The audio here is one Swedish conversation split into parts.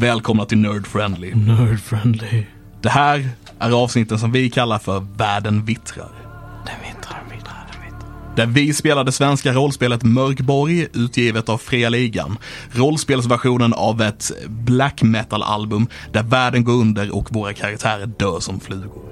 Välkomna till Nerd Friendly. Nerd friendly. Det här är avsnitten som vi kallar för Världen vittrar. Den vittrar, den vittrar, den vittrar. Där vi spelar det svenska rollspelet Mörkborg, utgivet av Fria Ligan. Rollspelsversionen av ett black metal-album där världen går under och våra karaktärer dör som flugor.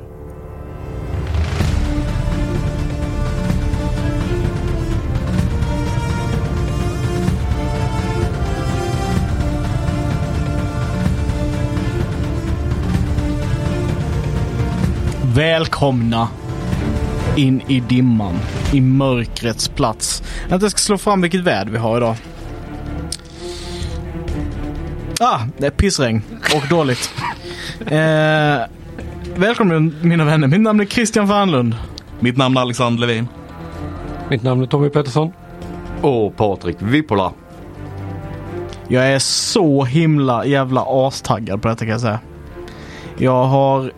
Välkomna in i dimman, i mörkrets plats. Jag ska slå fram vilket väder vi har idag. Ah, det är pissregn och dåligt. Eh, välkommen mina vänner, mitt namn är Christian Fernlund. Mitt namn är Alexander Levin. Mitt namn är Tommy Pettersson. Och Patrik Vippola. Jag är så himla jävla astaggad på detta kan jag säga. Jag har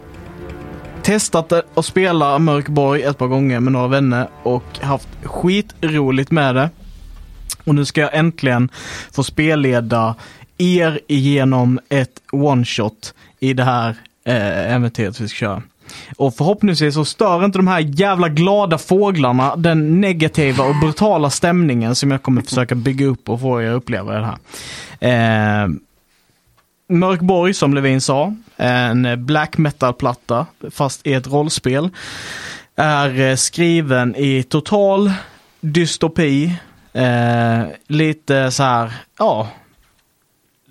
testat att spela Mörkborg ett par gånger med några vänner och haft skitroligt med det. Och nu ska jag äntligen få spelleda er igenom ett one-shot i det här eh, äventyret vi ska köra. Och förhoppningsvis så stör inte de här jävla glada fåglarna den negativa och brutala stämningen som jag kommer försöka bygga upp och få er att uppleva i det här. Eh, Mörkborg, som Levin sa, en black metal-platta, fast i ett rollspel, är eh, skriven i total dystopi. Eh, lite så här, ja,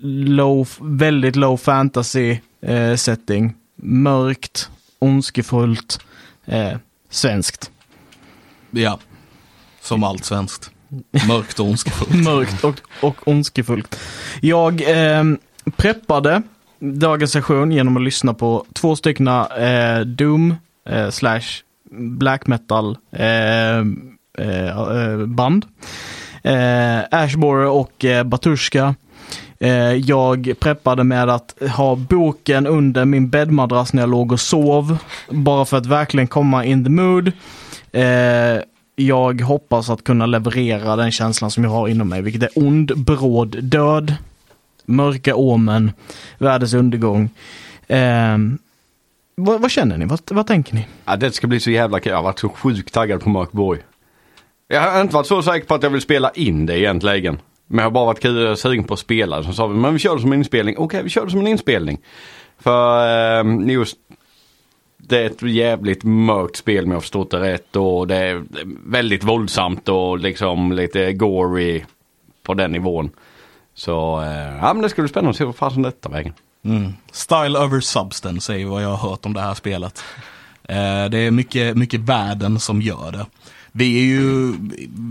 low, väldigt low fantasy eh, setting. Mörkt, ondskefullt, eh, svenskt. Ja, som allt svenskt. Mörkt och ondskefullt. Mörkt och, och ondskefullt. Jag eh, preppade dagens session genom att lyssna på två stycken eh, Doom eh, slash black metal eh, eh, eh band. Eh, Ashbore och eh, Batushka. Eh, jag preppade med att ha boken under min bäddmadrass när jag låg och sov. Bara för att verkligen komma in the mood. Eh, jag hoppas att kunna leverera den känslan som jag har inom mig, vilket är ond, bråd, död, mörka omen, världens undergång. Eh, vad, vad känner ni? Vad, vad tänker ni? Ja, det ska bli så jävla kul. Jag har varit så sjukt taggad på Mörkborg. Jag har inte varit så säker på att jag vill spela in det egentligen. Men jag har bara varit kul- sugen på att spela. Så sa vi, men vi kör det som en inspelning. Okej, vi kör det som en inspelning. För eh, just det är ett jävligt mörkt spel om jag har förstått det rätt. Och det är väldigt våldsamt och liksom lite gory på den nivån. Så eh, ja, men det ska bli spännande att se vad fasen detta vägen. Mm. Style over substance är vad jag har hört om det här spelet. Eh, det är mycket, mycket världen som gör det. Vi är ju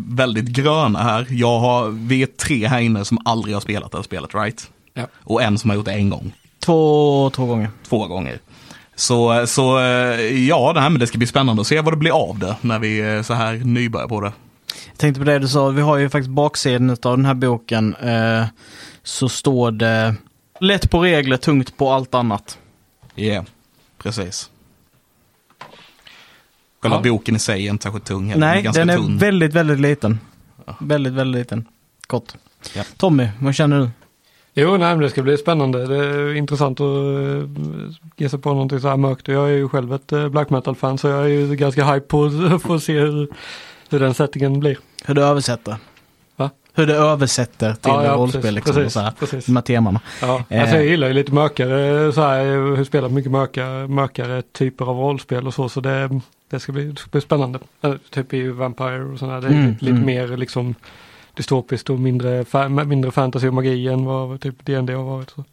väldigt gröna här. Jag har, vi är tre här inne som aldrig har spelat det här spelet, right? Ja. Och en som har gjort det en gång, Två, två gånger. två gånger. Så, så eh, ja, det här men det ska bli spännande att se vad det blir av det när vi är så här nybörjar på det. Jag tänkte på det du sa, vi har ju faktiskt baksidan av den här boken. Eh, så står det lätt på regler, tungt på allt annat. Ja, yeah, precis. Själva Ja. boken i sig är inte särskilt tung heller. Nej, ganska den är tunn. väldigt, väldigt liten. Väldigt, väldigt liten. Kort. Ja. Tommy, vad känner du? Jo, nej, men det ska bli spännande. Det är intressant att uh, ge sig på någonting så här mörkt. Jag är ju själv ett eh, black metal-fan så jag är ju ganska hype på på att se hur, hur den settingen blir. Hur du översätter? Va? Hur du översätter till Ja, ja, rollspel precis, liksom. precis, så här, precis. De här temana. Ja, Eh. alltså jag gillar ju lite mörkare så här, jag har spelat mycket mörkare, mörkare typer av rollspel och så, så det, det, ska, bli, det ska bli spännande. Eh, Typ i Vampire och sådär, det är Mm, lite, lite mm. mer liksom dystopiskt och mindre, mindre fantasy och magi än vad typ D&D har varit. Så,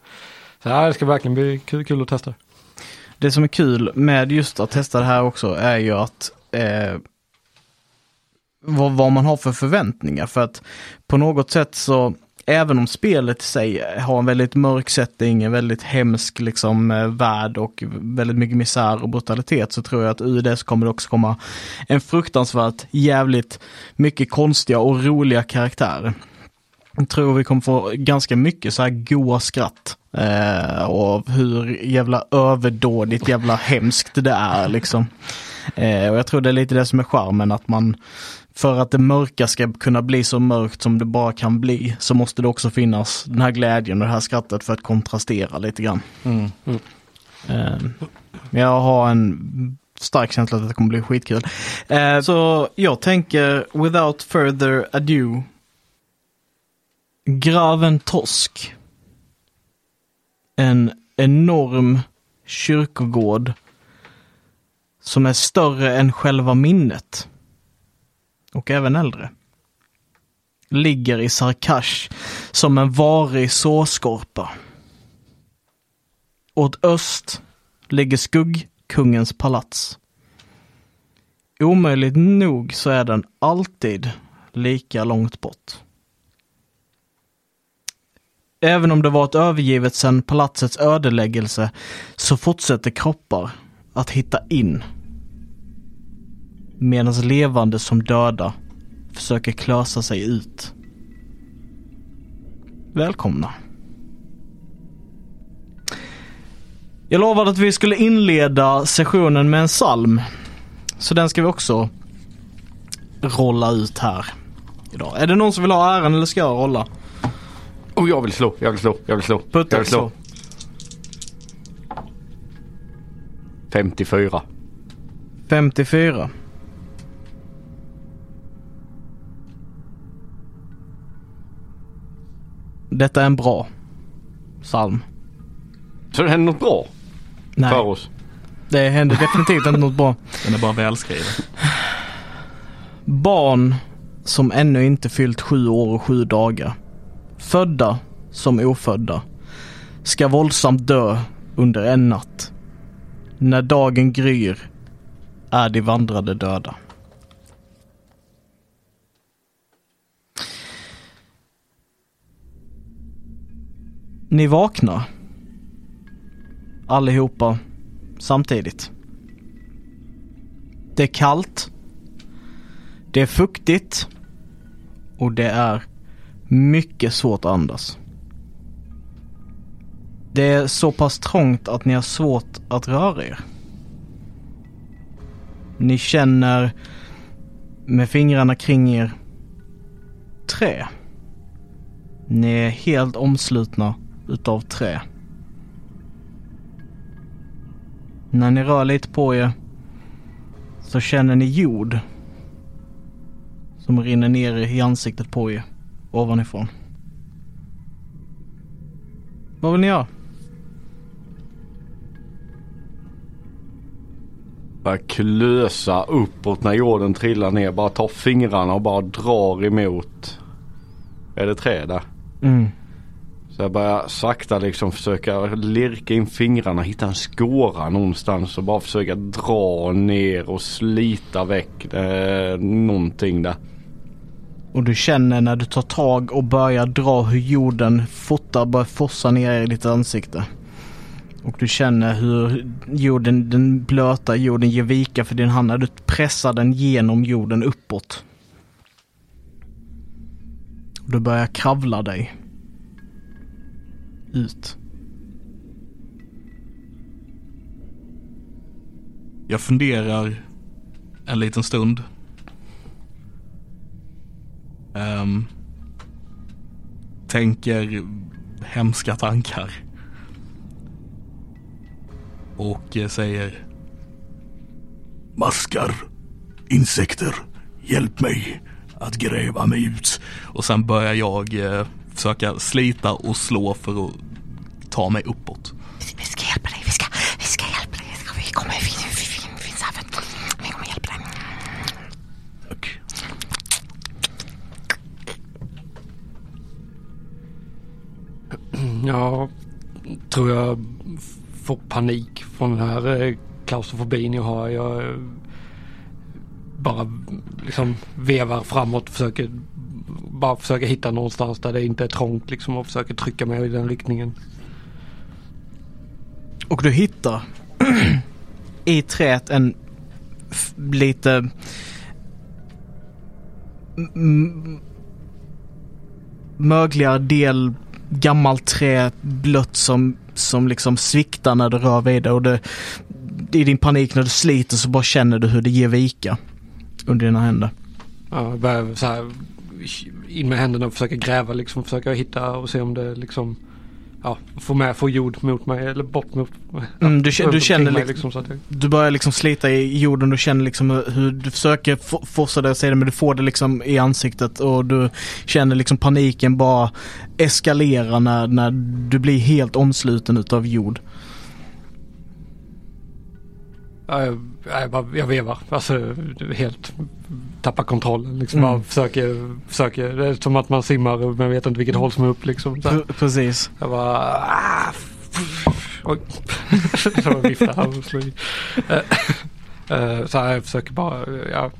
så ja, det ska verkligen bli kul, kul att testa. Det som är kul med just att testa det här också är ju att eh, vad, vad man har för förväntningar. För att på något sätt så, även om spelet i sig har en väldigt mörk setting, en väldigt hemsk liksom eh, värld och väldigt mycket misär och brutalitet så tror jag att ur det så kommer det också komma en fruktansvärt jävligt mycket konstiga och roliga karaktärer. Jag tror vi kommer få ganska mycket så här goa skratt. Eh, och hur jävla överdådigt jävla hemskt det är liksom. Eh, och jag tror det är lite det som är charmen, att man för att det mörka ska kunna bli så mörkt som det bara kan bli så måste det också finnas den här glädjen och det här skrattet för att kontrastera lite grann. Mm. Eh, jag har en stark känsla att det kommer bli skitkul. Eh, så jag tänker, without further ado, Graven Tosk. En enorm kyrkogård som är större än själva minnet. Och även äldre. Ligger i Sarkash som en varig sårskorpa. Åt öst ligger Skuggkungens palats. Omöjligt nog så är den alltid lika långt bort. Även om det varit övergivet sedan palatsets ödeläggelse så fortsätter kroppar att hitta in. Medan levande som döda försöker klösa sig ut. Välkomna. Jag lovade att vi skulle inleda sessionen med en psalm. Så den ska vi också rolla ut här idag. Är det någon som vill ha äran eller ska jag rolla? Oh, jag vill slå, jag vill slå, jag vill slå. Putta jag vill slå. så. 54. 54. Detta är en bra psalm. Så det händer något bra Nej, för oss. det händer definitivt inte något bra. Den är bara välskriven. Barn som ännu inte fyllt sju år och sju dagar, födda som ofödda, ska våldsamt dö under en natt. När dagen gryr är de vandrade döda. Ni vaknar. Allihopa samtidigt. Det är kallt. Det är fuktigt. Och det är mycket svårt att andas. Det är så pass trångt att ni har svårt att röra er. Ni känner med fingrarna kring er trä. Ni är helt omslutna utav trä. När ni rör lite på er så känner ni jord som rinner ner i ansiktet på er ovanifrån. Vad vill ni göra? Bara klösa uppåt när jorden trillar ner. Bara ta fingrarna och bara drar emot. Är det träd där? Mm. Så jag börjar sakta liksom försöka lirka in fingrarna, hitta en skåra någonstans och bara försöka dra ner och slita väck eh, någonting där. Och du känner när du tar tag och börjar dra hur jorden fortare börjar forsa ner i ditt ansikte. Och du känner hur jorden, den blöta jorden ger vika för din hand när du pressar den genom jorden uppåt. Och du börjar kravla dig. Ut. Jag funderar en liten stund. Um, tänker hemska tankar. Och eh, säger Maskar, insekter, hjälp mig att gräva mig ut. Och sen börjar jag eh, försöka slita och slå för att ta mig uppåt. Vi ska hjälpa dig, vi ska, vi ska hjälpa dig. Vi, ska, vi kommer, vi, vi, vi, vi finns här för vi kommer hjälpa dig. Tack. Jag tror jag får panik från den här eh, klaustrofobin jag har. Jag eh, bara liksom vevar framåt, försöker bara försöka hitta någonstans där det inte är trångt liksom och försöker trycka mig i den riktningen. Och du hittar i träet en lite mögligare del gammalt trä blött som, som liksom sviktar när du rör vid det och det, i din panik när du sliter så bara känner du hur det ger vika under dina händer. Ja, börjar så här in med händerna och försöka gräva liksom. Försöka hitta och se om det liksom Ja, få med, få jord mot mig eller bort mot mig. Mm, du du känner mig, liksom- att jag, Du börjar liksom slita i jorden, du känner liksom hur- du försöker forsa dig att säga det men du får det liksom i ansiktet och du känner liksom paniken bara eskalera när, när du blir helt omsluten utav jord. Ja, jag, jag, vevar. Alltså helt tappar kontrollen. Liksom Mm. bara försöker, försöker. Det är som att man simmar man vet inte vilket håll som är upp liksom. Så precis. Jag bara... Ah, oj. så viftar här och slår eh, Så här, jag försöker bara, ja,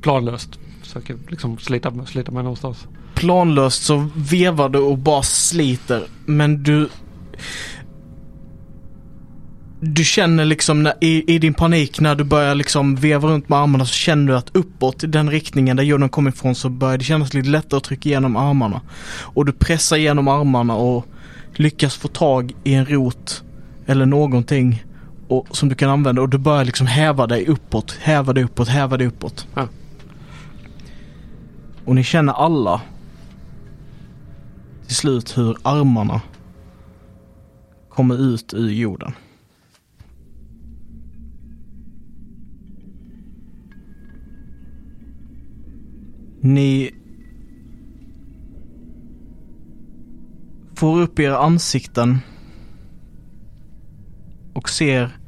planlöst. Försöker liksom slita, slita mig någonstans. Planlöst så vevar du och bara sliter men du du känner liksom när, i, i din panik när du börjar liksom veva runt med armarna så känner du att uppåt i den riktningen där jorden kommer ifrån så börjar det kännas lite lättare att trycka igenom armarna. Och du pressar igenom armarna och lyckas få tag i en rot eller någonting och, som du kan använda och du börjar liksom häva dig uppåt, häva dig uppåt, häva dig uppåt. Ja. Och ni känner alla till slut hur armarna kommer ut ur jorden. Ni får upp era ansikten och ser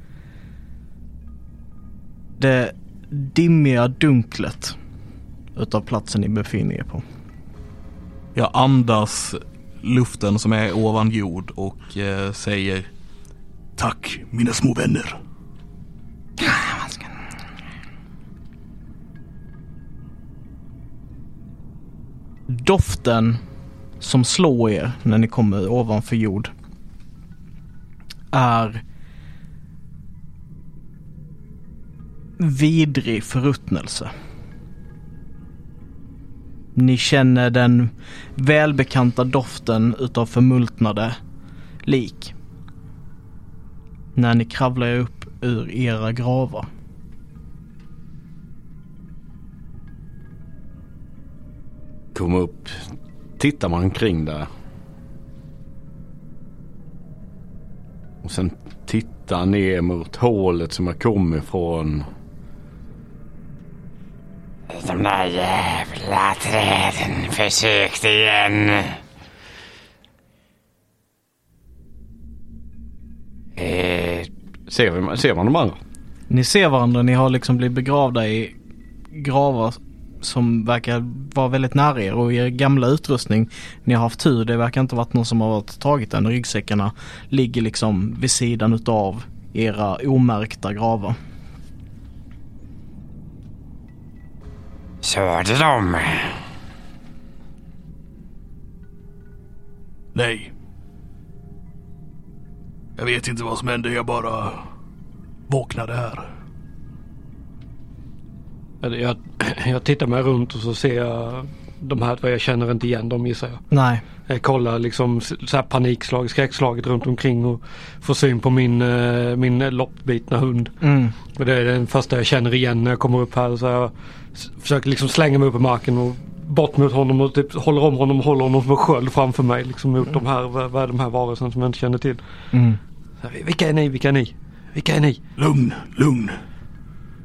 det dimmiga dunklet utav platsen ni befinner er på. Jag andas luften som är ovan jord och eh, säger Tack mina små vänner. Doften som slår er när ni kommer ovanför jord är vidrig förruttnelse. Ni känner den välbekanta doften utav förmultnade lik. När ni kravlar er upp ur era gravar. Kom upp. Tittar man omkring där. Och sen tittar ner mot hålet som jag kom ifrån. De där jävla träden försökte igen. Eh, ser, vi, ser man de andra? Ni ser varandra, ni har liksom blivit begravda i gravar som verkar vara väldigt nära er och er gamla utrustning. Ni har haft tur, det verkar inte varit någon som har varit tagit den. Ryggsäckarna ligger liksom vid sidan utav era omärkta gravar. Körde de? Nej. Jag vet inte vad som hände, jag bara vaknade här. Jag, jag, tittar mig runt och så ser jag de här, vad jag känner inte igen dem gissar jag. Nej, Jag kollar liksom så här panikslag, skräckslaget runt omkring och får syn på min, eh, min loppbitna hund. mm. Och det är den första jag känner igen när jag kommer upp här. Så jag försöker liksom slänga mig upp i marken och bort mot honom och typ håller om honom och håller honom som en sköld framför mig. Liksom mot de här, vad, vad är de här varelserna som jag inte känner till. Mm. Så här, Vilka är ni? Vilka är ni? Vilka är ni? Lugn, lugn.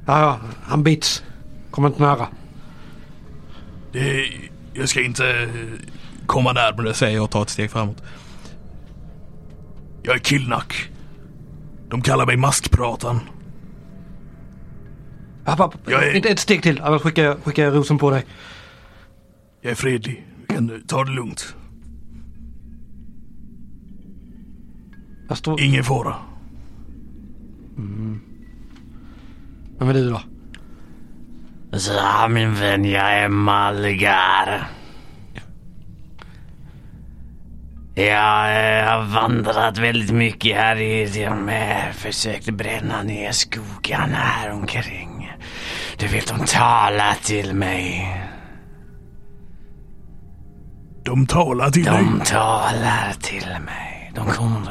Ja, ja, han bits. Kom inte nära. Det, jag ska inte eh, komma närmare säger jag och tar ett steg framåt. Jag är Killnack. De kallar mig Maskpratan. App, app, Jag är- Inte ett steg till, annars skickar jag, skickar jag rosen på dig. Jag är fredlig. Vi kan ta det lugnt. Jag står... Ingen fara. Vem är du då? Så min vän, jag är Malgar. Jag eh, har vandrat väldigt mycket här i de här, försökt bränna ner skogarna här omkring. Du vet, de talar till mig. De talar till dig. De talar till mig. De kon-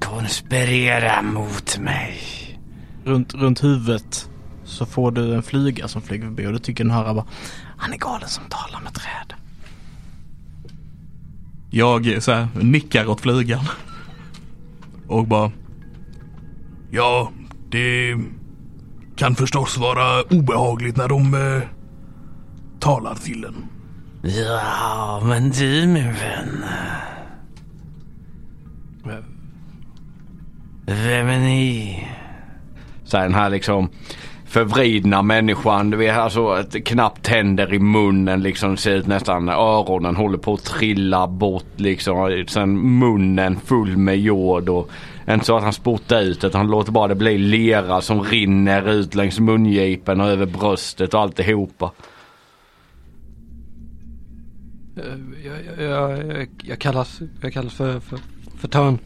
konspirerar mot mig. Runt, runt huvudet så får du en flyga som flyger förbi och du tycker den höra bara Han är galen som talar med träd. Jag så här, nickar åt flugan. Och bara. Ja, det kan förstås vara obehagligt när de eh, talar till en. Ja, men du min vän. Vem är ni? Så här, den här liksom förvridna människan. Du vet alltså knappt tänder i munnen liksom. Ser ut nästan öronen håller på att trilla bort liksom. Sen munnen full med jord och inte så att han spottar ut utan han låter bara det bli lera som rinner ut längs mungipen och över bröstet och alltihopa. Eh, jag, jag, jag, jag kallas, jag kallas för, för, för Törn.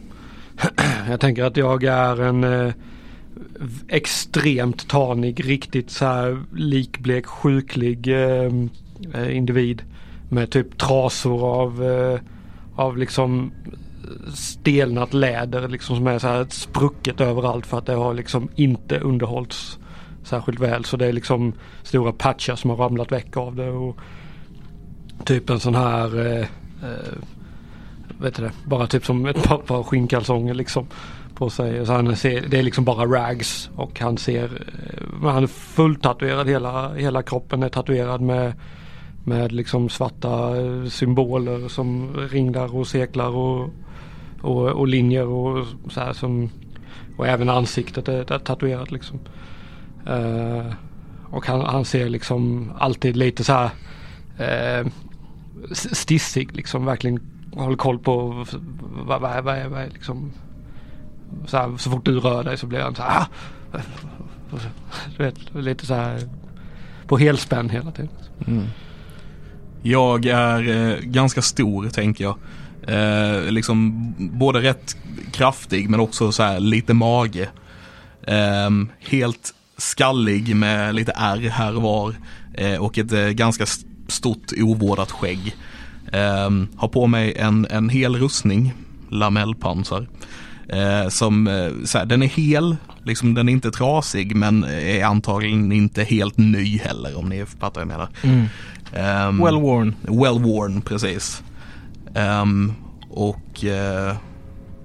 Jag tänker att jag är en eh, extremt tanig, riktigt så här likblek, sjuklig ehm, eh, individ. Med typ trasor av, eh, av liksom stelnat läder liksom som är så här sprucket överallt för att det har liksom inte underhållits särskilt väl. Så det är liksom stora patchar som har ramlat väck av det. Och typ en sån här eh, eh, vet du det, bara typ som ett par, par skinnkalsonger liksom på sig. Så han ser, det är liksom bara rags och han ser, eh, han är fulltatuerad hela, hela kroppen är tatuerad med med liksom svarta eh, symboler som ringlar och seklar och, och, och linjer och så här som och även ansiktet är, är tatuerat liksom. Uh, och han, han ser liksom alltid lite så här uh, stissig liksom verkligen håller koll på vad, vad, vad, är- vad är liksom så, här, så fort du rör dig så blir han så här! Ah! Du vet lite så här på helspänn hela tiden. Mm. Jag är eh, ganska stor tänker jag. Eh, liksom både rätt kraftig men också så här lite mage. Eh, helt skallig med lite ärr här och var. Eh, och ett eh, ganska stort ovårdat skägg. Ehm, har på mig en, en hel rustning, lamellpansar. Eh, som, eh, så här, den är hel, liksom den är inte trasig men är antagligen inte helt ny heller om ni fattar vad jag menar. Ehm, Well worn. well worn, precis. Ehm, och eh,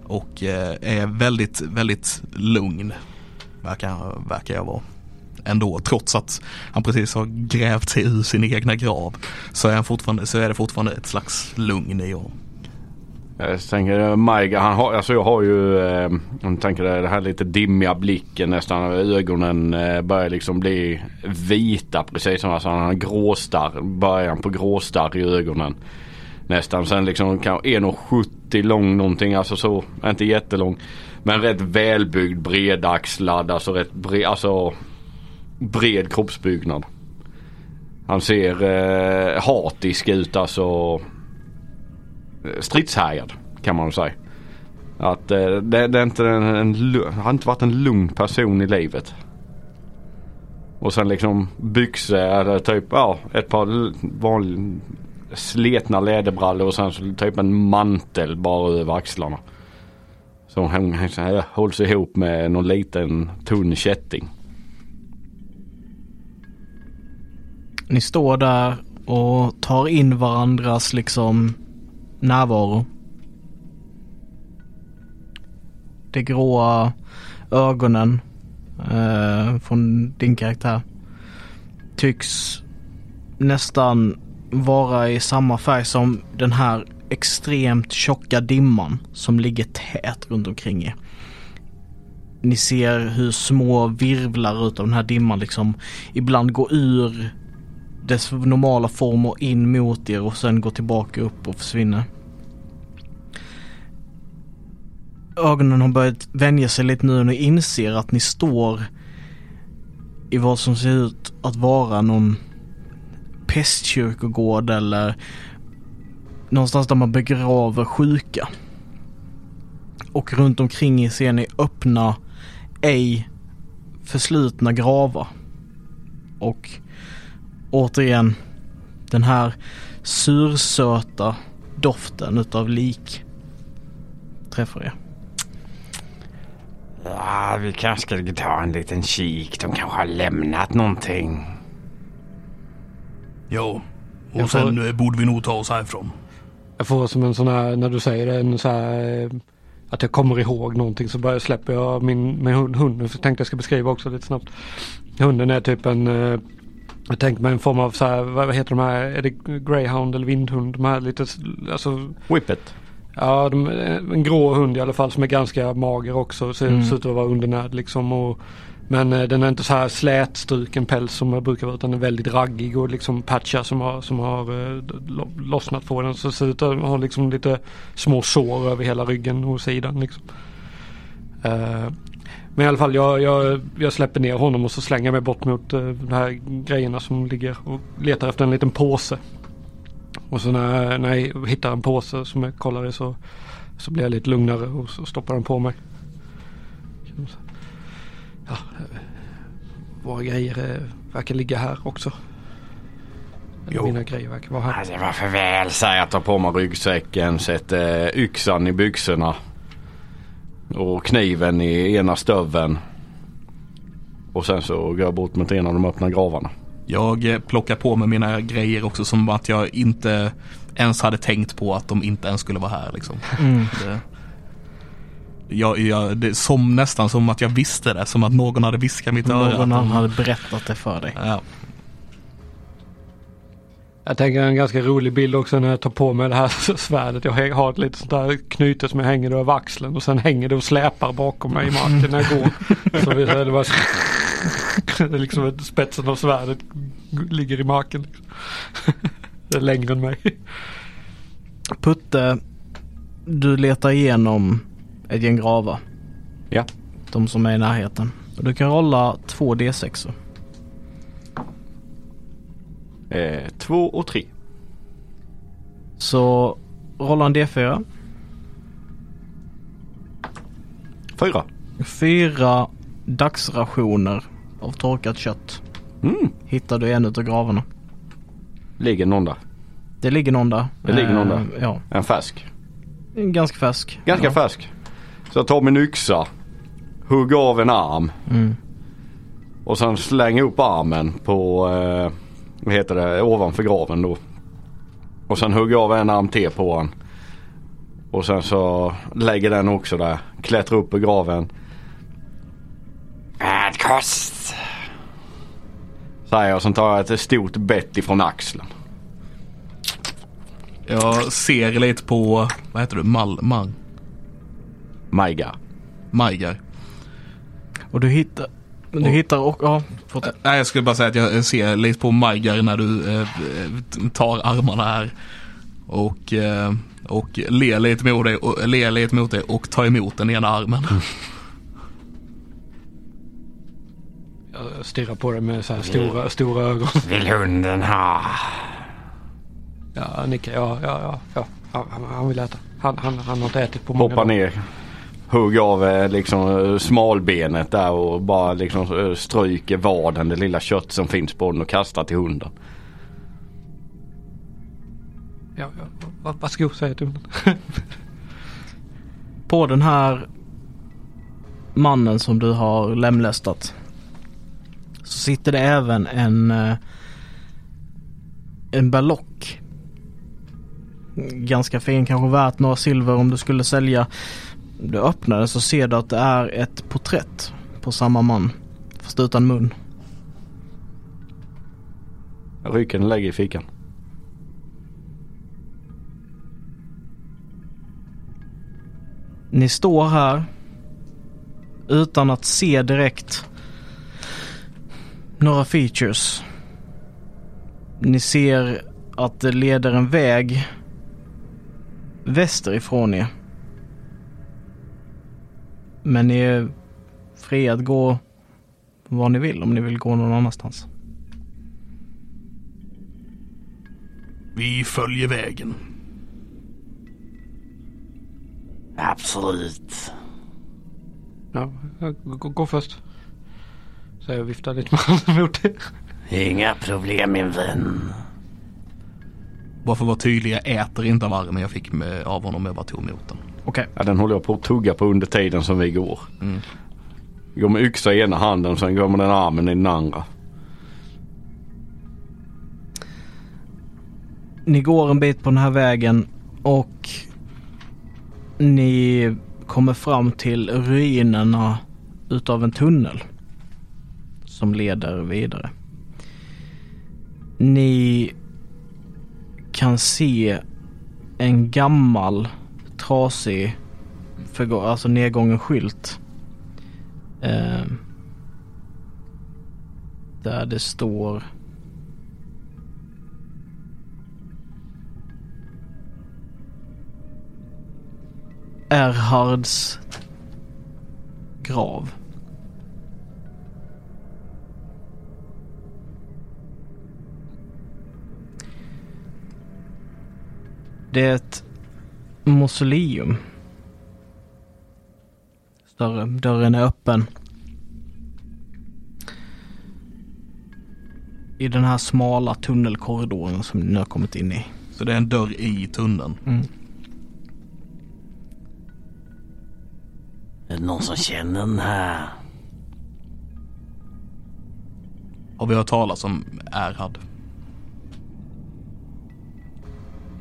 och eh, är väldigt, väldigt lugn. Verkar, verkar jag vara. Ändå, trots att han precis har grävt sig ur sin egna grav. Så är, han fortfarande, så är det fortfarande ett slags lugn i honom. Jag tänker eh, Maiga, han har, alltså jag har ju, eh, jag tänker det det här lite dimmiga blicken nästan. Ögonen eh, börjar liksom bli vita precis som alltså han har gråstarr, början på gråstarr i ögonen. Nästan sen liksom 1,70 lång någonting, alltså så, inte jättelång. Men rätt välbyggd, bredaxlad, alltså rätt bred, alltså bred kroppsbyggnad. Han ser eh, hatisk ut alltså Eh, stridshärjad kan man väl säga. Att eh, det, det är inte en, en, har inte varit en lugn person i livet. Och sen liksom byxor eller typ ja ett par vanliga sletna läderbrallor och sen så typ en mantel bara över axlarna. Som han, han så här hålls ihop med någon liten tunn kätting. Ni står där och tar in varandras liksom närvaro. De gråa ögonen eh, från din karaktär tycks nästan vara i samma färg som den här extremt tjocka dimman som ligger tät runt omkring er. Ni ser hur små virvlar utav den här dimman liksom ibland går ur dess normala former in mot er och sen går tillbaka upp och försvinner. Ögonen har börjat vänja sig lite nu när ni inser att ni står i vad som ser ut att vara någon pestkyrkogård eller någonstans där man begraver sjuka. Och runt omkring er ser ni öppna, ej förslutna gravar. Och återigen den här sursöta doften utav lik träffar er. Ja, vi kanske ska ta en liten kik. De kanske har lämnat någonting. Ja, och Jag får- sen eh, borde vi nog ta oss härifrån. Jag får som en sån här, när du säger det, en sån här eh, att jag kommer ihåg någonting så bara släpper jag min, min hund, hunden. Tänkte jag ska beskriva också lite snabbt. Hunden är typ en, eh, jag tänker mig en form av så här, vad, heter de här, är det greyhound eller vindhund? De här lite, alltså, Whippet. ja de, en grå hund i alla fall som är ganska mager också. Ser Mm. ser ut att vara undernärd liksom. Och, men eh, den är inte så här slätstruken päls som jag brukar vara utan den är väldigt raggig och liksom patchar som har, som har eh, lo- lossnat på den. Så ser ut att ha liksom lite små sår över hela ryggen och sidan liksom. Eh, men i alla fall jag, jag, jag släpper ner honom och så slänger jag mig bort mot uh, de här grejerna som ligger och letar efter en liten påse. Och så när, när jag hittar en påse som jag kollar i så, så blir jag lite lugnare och så stoppar den på mig. Ja, eh, våra grejer eh, verkar ligga här också. Jo. mina grejer verkar vara här. Alltså, varför väl? Säg att ta på mig ryggsäcken, sätter yxan i byxorna. Och kniven i ena stöveln. Och sen så går jag bort mot en av de öppna gravarna. Jag eh, plockar på mig mina grejer också som att jag inte ens hade tänkt på att de inte ens skulle vara här liksom. Mm. Det, jag, jag, det är som, nästan som att jag visste det, som att någon hade viskat mitt öra. Någon annan hade berättat det för dig. Ja. Jag tänker en ganska rolig bild också när jag tar på mig det här svärdet. Jag har ett litet sånt där knyte som jag hänger över axeln och sen hänger det och släpar bakom mig i marken när jag går. Så det bara det är liksom ett spetsen av svärdet ligger i marken. Det är längre än mig. Putte, du letar igenom ett gäng gravar. Ja. De som är i närheten. Och du kan rolla två D6. Eh, två och tre. Så rolla en D4. Fyra. Fyra dagsrationer av torkat kött. Mm. Hittar du en utav gravarna. Ligger någon där. Det ligger någon där. Det ligger någon där. Eh, Ja, En färsk. ganska färsk. Ganska ja. färsk. Så jag tar min yxa. Hugger av en arm. Mm. Och sen slänger upp armen på, eh, vad heter det, ovanför graven då. Och sen hugger jag av en arm till på den. Och sen så lägger den också där. Klättrar upp i graven. Värdkost. Säger jag. Sen tar jag ett stort bett ifrån axeln. Jag ser lite på, vad heter du, Mal, Mang, Majga. Majgar. Och du hittar, du Och- hittar och, ja, fortsätt. Nej, jag skulle bara säga att jag ser lite på Majgar när du eh, tar armarna här. Och, eh, och ler lite mot dig och, ler lite mot dig och tar emot den ena armen. Jag stirrar på det med så här stora, stora ögon. Vill hunden ha? Ja, nickar. Ja, ja, ja. ja. han, han vill äta. Han, han, han har inte ätit på många dagar. ner. Hugger av eh, liksom eh, smalbenet där och bara liksom eh, stryker vaden, det lilla kött som finns på den och kastar till hunden. Ja, ja. Varsågod säger jag till hunden. På den här mannen som du har lemlästat så sitter det även en en berlock. Ganska fin, kanske värt några silver om du skulle sälja. Du öppnar den så ser du att det är ett porträtt på samma man. Fast utan mun. Jag rycker den lägger i fickan. Ni står här utan att se direkt några features. Ni ser att det leder en väg västerifrån er. Men ni är fria att gå var ni vill om ni vill gå någon annanstans. Vi följer vägen. Absolut. Ja, gå, gå först. Så jag viftar lite med handen mot det. Inga problem min vän. Bara för att vara tydlig, jag äter inte av armen jag fick med, av honom. Jag bara tog emot den. Okej. Ja, den håller jag på att tugga på under tiden som vi går. Mm. Går med yxa i ena handen och sen går med den armen i den andra. Ni går en bit på den här vägen och ni kommer fram till ruinerna utav en tunnel som leder vidare. Ni kan se en gammal trasig, förgå- alltså nedgången skylt. Eh, där det står Erhards grav. Det är ett mausoleum. Större. Dörren är öppen. I den här smala tunnelkorridoren som ni nu har kommit in i. Så det är en dörr i tunneln. Är det någon som känner den här? Har vi hört talas om Erhard?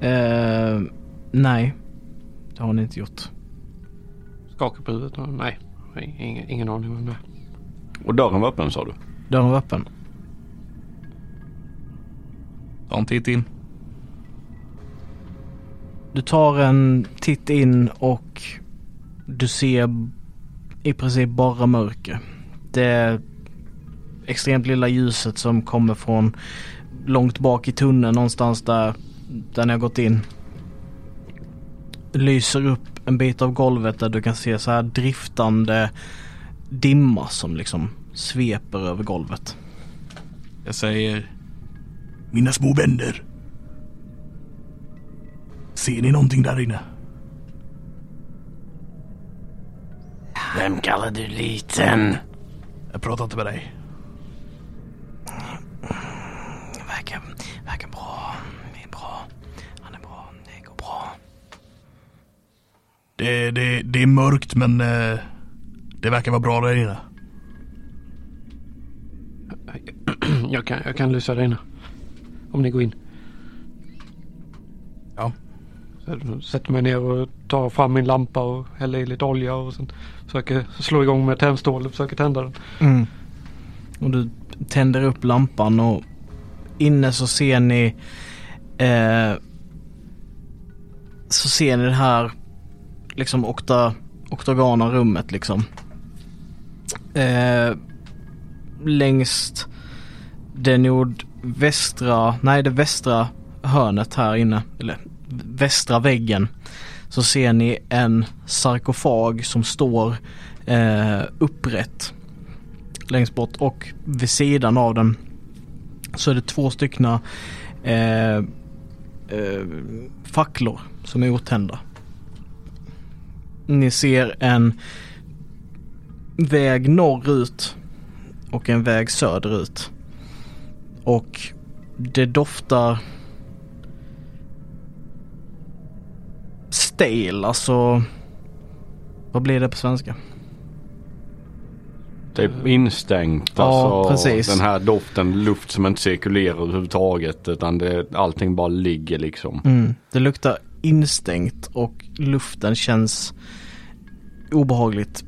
Eh, nej, det har ni inte gjort. Skakar på huvudet. Nej, ingen, ingen aning om det. Och dörren var öppen sa du? Dörren var öppen. Ta en titt in. Du tar en titt in och du ser i princip bara mörker. Det extremt lilla ljuset som kommer från långt bak i tunneln någonstans där, där ni har gått in. Lyser upp en bit av golvet där du kan se så här driftande dimma som liksom sveper över golvet. Jag säger Mina små vänner. Ser ni någonting där inne? Vem kallar du liten? Jag pratar inte med dig. Verkar, verkar bra. Det är bra. Han är bra. Det går bra. Det, det, det är mörkt men eh, det verkar vara bra där inne. Jag kan, jag kan lysa där inne. Om ni går in. Ja. Så sätter mig ner och tar fram min lampa och häller i lite olja och sen försöker slå igång med tändstål och försöker tända den. Mm. Och du tänder upp lampan och inne så ser ni eh, så ser ni det här liksom okta, oktagana rummet liksom. Eh, längst det nordvästra, nej det västra hörnet här inne, eller västra väggen så ser ni en sarkofag som står eh, upprätt längst bort och vid sidan av den så är det två styckna eh, eh, facklor som är otända. Ni ser en väg norrut och en väg söderut. Och det doftar stale, alltså vad blir det på svenska? Typ instängt. Ja, alltså, precis. Den här doften, luft som inte cirkulerar överhuvudtaget. Utan det, allting bara ligger liksom. Mm. Det luktar instängt och luften känns obehagligt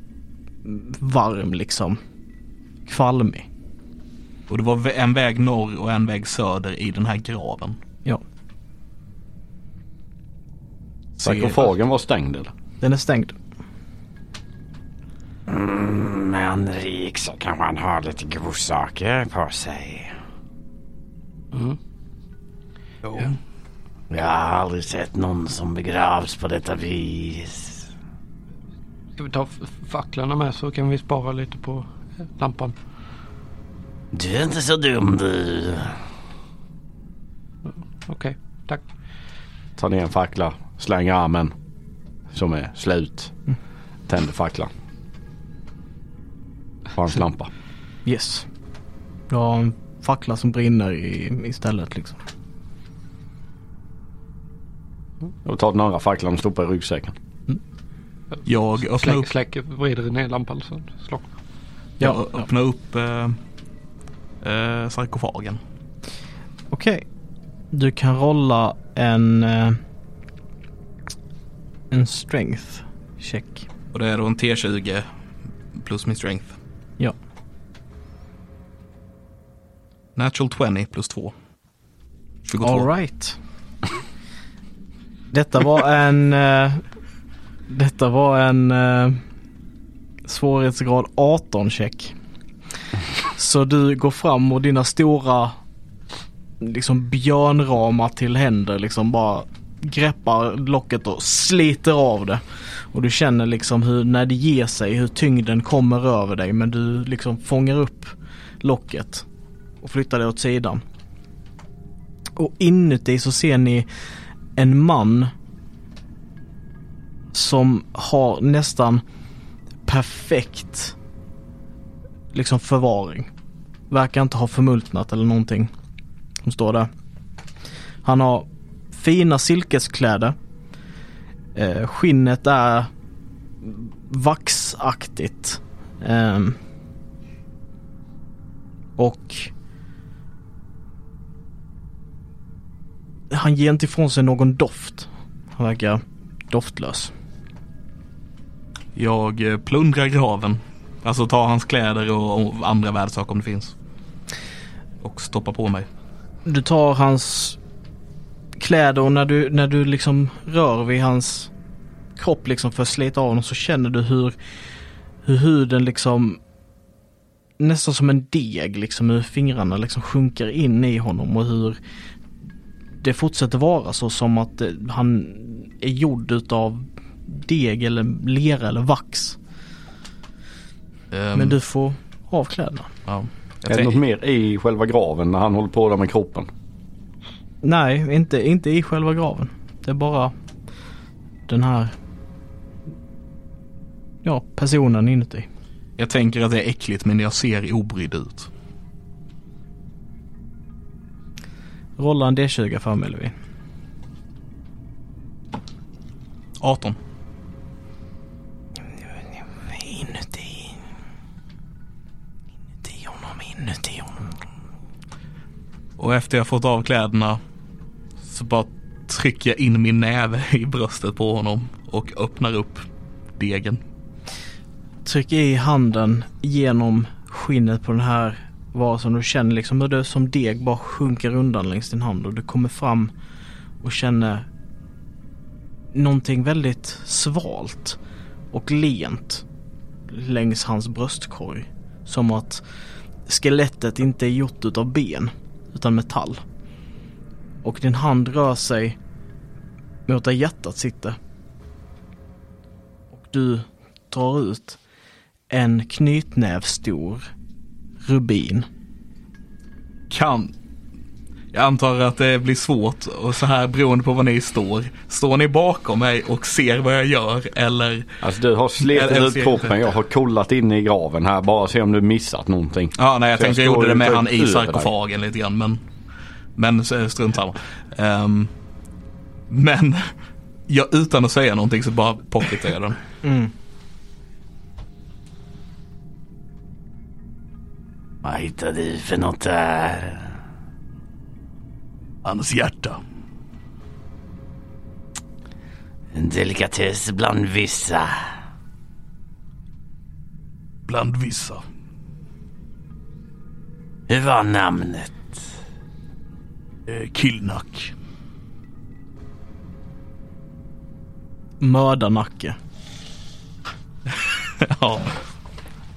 varm liksom. Kvalmig. Och det var en väg norr och en väg söder i den här graven. Ja, Sarkofagen var stängd eller? den är stängd. Mm, är han rik så kan man ha lite godsaker på sig. Mm. Jo. Jag har aldrig sett någon som begravs på detta vis. Ska vi ta f- facklorna med så kan vi spara lite på lampan. Du är inte så dum du. Okej, tack. Ta ner en fackla, slänger armen. Som är slut. Tänder facklan. Har hans lampa. Yes. Du har en fackla som brinner i, istället liksom. Och tar den andra facklan och stoppar i ryggsäcken. Jag öppnar Släck, upp, släcker, vrider ner lampan så slocknar. Jag Ja, öppnar upp eh, eh, sarkofagen. Okej. Du kan rolla en... eh, en strength check. Och det är då en T20 plus min strength. Ja. Natural 20 plus 2. 22. Alright. Detta var en... eh, detta var en uh, svårighetsgrad 18 check. Så du går fram och dina stora liksom björnramar till händer liksom bara greppar locket och sliter av det. Och du känner liksom hur när det ger sig, hur tyngden kommer över dig men du liksom fångar upp locket och flyttar det åt sidan. Och inuti så ser ni en man som har nästan perfekt liksom förvaring. Verkar inte ha förmultnat eller någonting som står där. Han har fina silkeskläder. Eh, skinnet är vaxaktigt. Ehm, och han ger inte ifrån sig någon doft. Han verkar doftlös. Jag eh, plundrar graven. Alltså tar hans kläder och, och andra värdesaker om det finns. Och stoppar på mig. Du tar hans kläder och när du, när du liksom rör vid hans kropp liksom för att slita av honom så känner du hur, hur huden liksom nästan som en deg liksom hur fingrarna liksom sjunker in i honom och hur det fortsätter vara så som att eh, han är gjord utav deg eller lera eller vax. Ehm, Men du får av kläderna. Ja. Är det något mer i själva graven när han håller på där med kroppen? Nej, inte, inte i själva graven. Det är bara den här ja, personen inuti. jag tänker att det är äckligt men jag ser obrydd ut. Rolla en D20 för mig Levi. 18. Inuti. Inuti honom, inuti honom. Och efter jag fått av kläderna så bara trycker jag in min näve i bröstet på honom och öppnar upp degen. Tryck i handen genom skinnet på den här varelsen. Du känner liksom hur det som deg bara sjunker undan längs din hand och du kommer fram och känner någonting väldigt svalt och lent längs hans bröstkorg. Som att skelettet inte är gjort utav ben utan metall. Och din hand rör sig mot där hjärtat sitter. Och du drar ut en knytnävstor rubin. Kan. Jag antar att det blir svårt och så här beroende på var ni står. Står ni bakom mig och ser vad jag gör eller? Alltså du har slitit ut kroppen. Jag har kollat in i graven här. Bara se om du missat någonting. Ja, nej jag Så jag tänkte jag står gjorde det med ut han i sarkofagen lite grann men Men strunt samma. Ehm, men jag, utan att säga någonting så bara pocketar jag den. Mm. Vad hittade du för något där? Hans hjärta. En delikatess bland vissa. Bland vissa. Hur var namnet? Eh, Killnack. Mördarnacke. ja.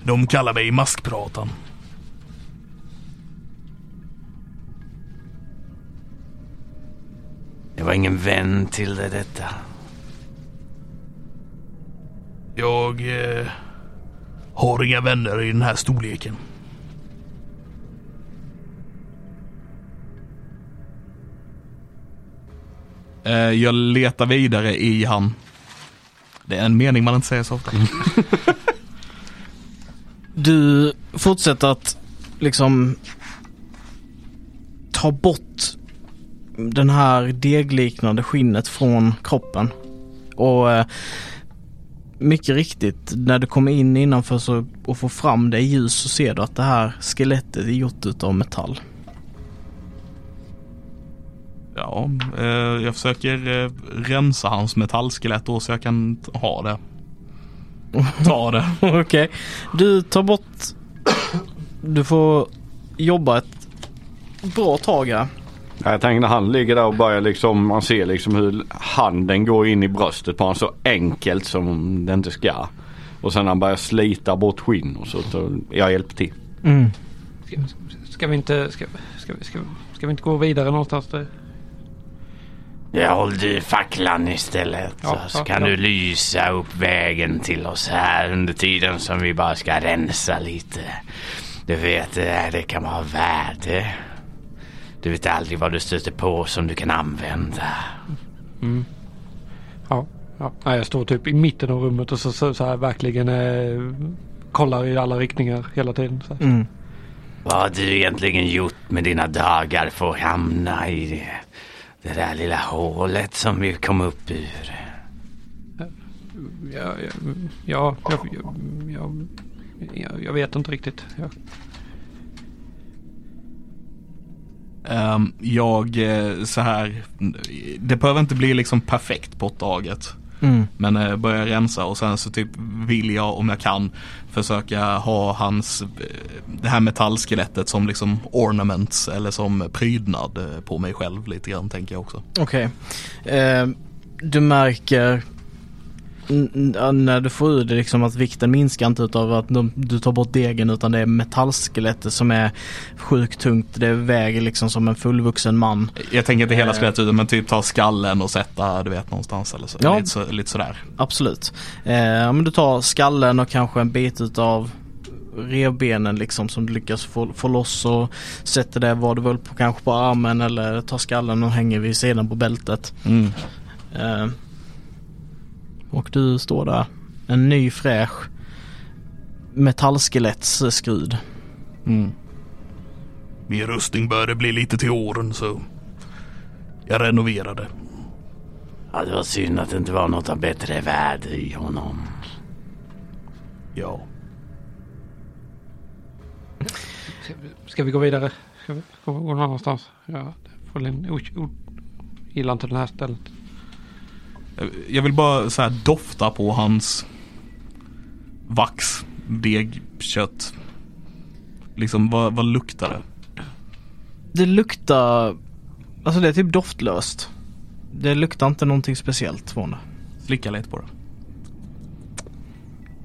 De kallar mig maskpratan. Det var ingen vän till det detta. Jag eh, har inga vänner i den här storleken. Eh, jag letar vidare i han. Det är en mening man inte säger så ofta. Du fortsätter att liksom ta bort den här degliknande skinnet från kroppen. Och eh, mycket riktigt, när du kommer in innanför så, och får fram det i ljus så ser du att det här skelettet är gjort utav metall. Ja, eh, jag försöker eh, rensa hans metallskelett då så jag kan ha det. Ta det. Okej. Du tar bort... Du får jobba ett bra tag här. Ja, Jag tänker när han ligger där och börjar liksom, man ser liksom hur handen går in i bröstet på honom så enkelt som det inte ska. Och sen han börjar slita bort skinn och så, så jag hjälper till. Mm. Ska, ska vi inte, ska, ska, vi- ska, ska vi inte gå vidare någonstans där? Jag håll du facklan istället Ja, så ja, kan ja. du lysa upp vägen till oss här under tiden som vi bara ska rensa lite. Du vet, det det kan vara värde. Du vet aldrig vad du stöter på som du kan använda. Ja, ja. Nej, jag står typ i mitten av rummet och så, så, så här verkligen eh, kollar i alla riktningar hela tiden. Så här. Mm. Vad har du egentligen gjort med dina dagar för att hamna i det, det där lilla hålet som vi kom upp ur? Ja, ja, ja, jag, jag, jag, jag, jag vet inte riktigt. Jag, Ehm, jag, eh, så här, det behöver inte bli liksom perfekt på taget. Mm. Men eh, börjar rensa och sen så typ vill jag om jag kan försöka ha hans, eh, det här metallskelettet som liksom ornaments eller som prydnad eh, på mig själv lite grann tänker jag också. Okej. Eh, du märker när du får ur det liksom att vikten minskar inte utav att de, du tar bort degen utan det är metallskelettet som är sjukt tungt. Det väger liksom som en fullvuxen man. Jag tänker inte hela Eh. skelettet utan men typ ta skallen och sätta du vet någonstans eller så. Ja. Lite, så, lite sådär. Absolut. Eh, men du tar skallen och kanske en bit utav revbenen liksom som du lyckas få, få loss och sätter det vad du vill på kanske på armen eller tar skallen och hänger vid sidan på bältet. Mm. Eh, och du står där. En ny fräsch metallskelettsskrud. Mm. Min rustning började bli lite till åren så jag renoverade. Ja, det var synd att det inte var något av bättre värde i honom. Ja. ska, ska vi gå vidare? Ska vi gå, någon annanstans? Ja, det får en o, o, gillar inte den här stället. Jag vill bara så här dofta på hans vax, deg, kött. Liksom vad, vad luktar det? Det luktar, alltså det är typ doftlöst. Det luktar inte någonting speciellt från det. Slicka lite på det.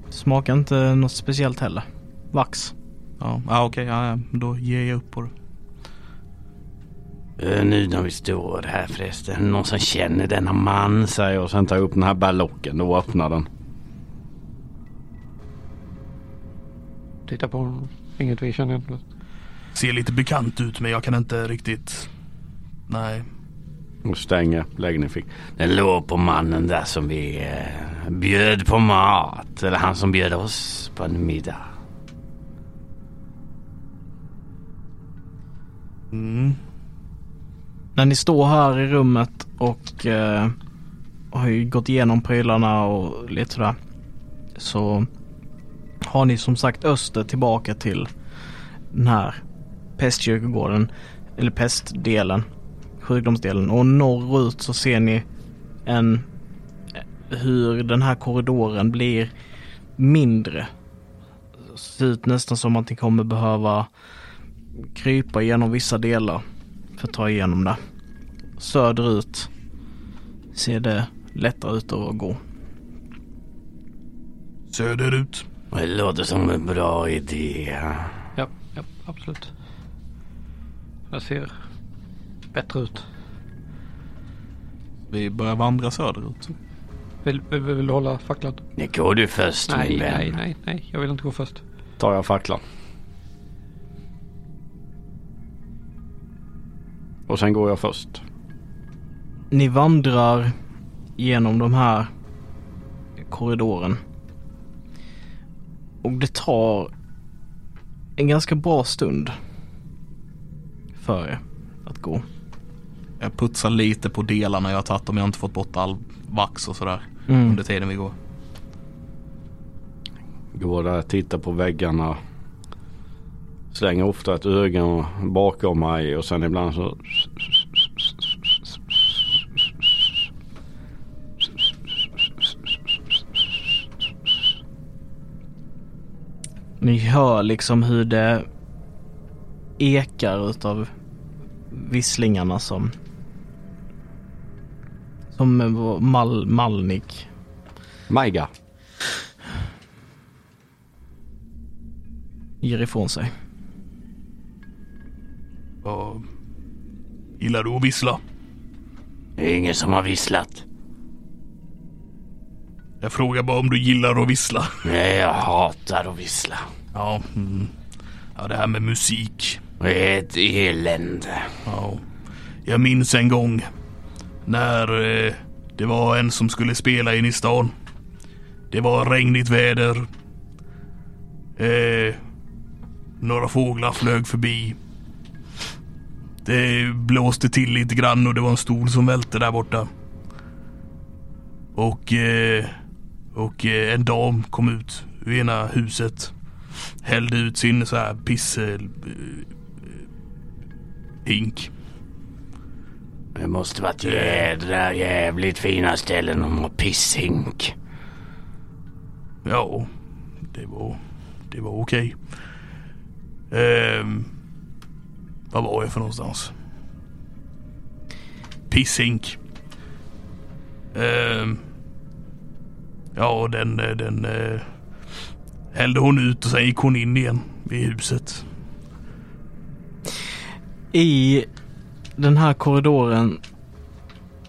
Smakar inte något speciellt heller. Vax. Ja, ah, okej, ja, ja, då ger jag upp på det. Eh, Nu när vi står här förresten, någon som känner denna man? Säger jag och sen tar jag upp den här berlocken och öppnar den. Titta på honom. Inget vi känner igen. Ser lite bekant ut men jag kan inte riktigt... Nej. Och i fickan. Den låg på mannen där som vi eh, bjöd på mat. Eller han som bjöd oss på en middag. Mm. När ni står här i rummet och eh, har ju gått igenom prylarna och lite sådär. Så har ni som sagt öster tillbaka till den här pestkyrkogården. Eller pestdelen. Sjukdomsdelen. Och norrut så ser ni en hur den här korridoren blir mindre. Det ser ut nästan som att ni kommer behöva krypa igenom vissa delar för att ta igenom det. Söderut ser det lättare ut att gå. Söderut. Det låter som en bra idé. Ja, ja, absolut. Det ser bättre ut. Vi börjar vandra söderut. Vill, vill, vill du hålla facklan? Nu går du först Nej, min vän. nej, nej, nej. Jag vill inte gå först. Tar jag facklan. Och sen går jag först. Ni vandrar genom de här korridoren. Och det tar en ganska bra stund för er att gå. Jag putsar lite på delarna jag har tagit om jag inte fått bort all vax och sådär Mm. under tiden vi går. Går där, tittar på väggarna. Slänger ofta ett öga bakom mig och sen ibland så Ni hör liksom hur det ekar utav visslingarna som som Mal, Malnik. Majga. ger ifrån sig. Gillar du att vissla? Det är ingen som har visslat. Jag frågar bara om du gillar att vissla. Nej, jag hatar att vissla. Ja, mm. ja det här med musik. Det är ett elände. Ja. Jag minns en gång när eh, det var en som skulle spela in i stan. Det var regnigt väder. Eh, några fåglar flög förbi. Det blåste till lite grann och det var en stol som välte där borta. Och, eh, och eh, en dam kom ut ur ena huset. Hällde ut sin så här piss... Eh, hink. Det måste varit jädra jävligt fina ställen om har pisshink. Ja, det var, det var okej. Ehm, vad var jag för någonstans? Pisshink. Ehm, ja, den, eh, den eh, hällde hon ut och sen gick hon in igen i huset. I den här korridoren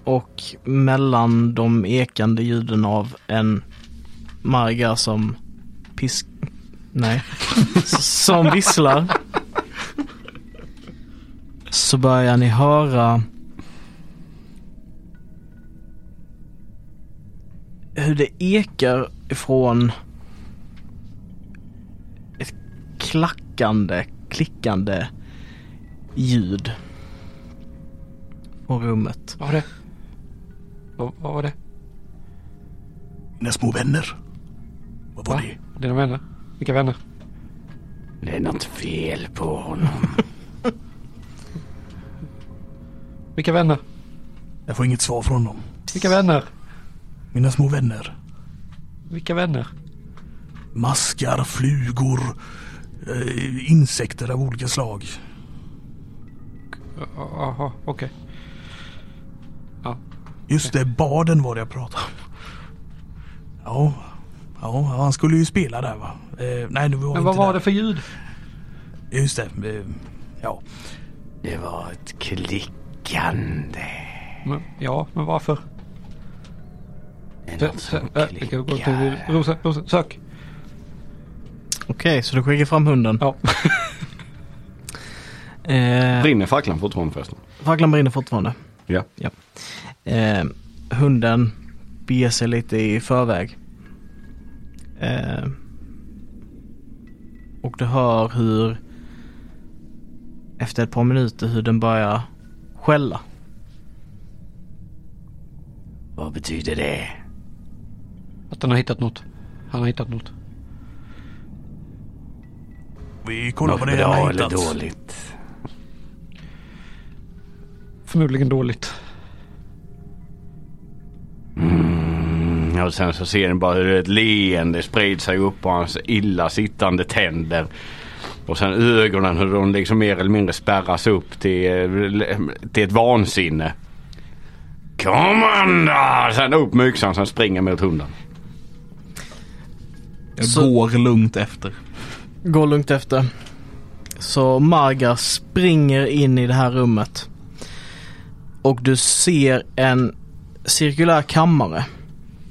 och mellan de ekande ljuden av en Marga som pisk... Nej. som visslar. Så börjar ni höra hur det ekar ifrån ett klackande, klickande ljud från rummet. Vad var det? Vad, vad var det? Mina små vänner. Vad var Va? det? Dina vänner? Vilka vänner? Det är något fel på honom. Vilka vänner? Jag får inget svar från dem. Vilka vänner? Mina små vänner. Vilka vänner? Maskar, flugor, eh, insekter av olika slag. Jaha, okej. Just det, baden var det jag pratade om. Ja, ja han skulle ju spela där va? Eh, nej, det var Men inte vad var där. det för ljud? Just det, eh, ja. Det var ett klickande. Men, ja, men varför? Det är Sö, sö, äh. Rosa, Rosa, sök. Okej, så du skickar fram hunden. Ja. Eh, Brinner facklan fortfarande förresten? facklan brinner fortfarande. Ja. Eh, hunden beger sig lite i förväg. Eh, och du hör hur efter ett par minuter hur den börjar skälla. Vad betyder det? Att den har hittat något. Han har hittat något. Vi kollar Något vad det är han bra har eller hittat. dåligt? Förmodligen dåligt. Mm, och sen så ser ni bara hur ett leende sprider sig upp på hans illa sittande tänder. Och sen ögonen hur de liksom mer eller mindre spärras upp till, eh, till ett vansinne. Kom an då! Sen upp med yxan sen springer mot hunden. Jag Så- går lugnt efter. Gå lugnt efter. Så Marga springer in i det här rummet. Och du ser en cirkulär kammare.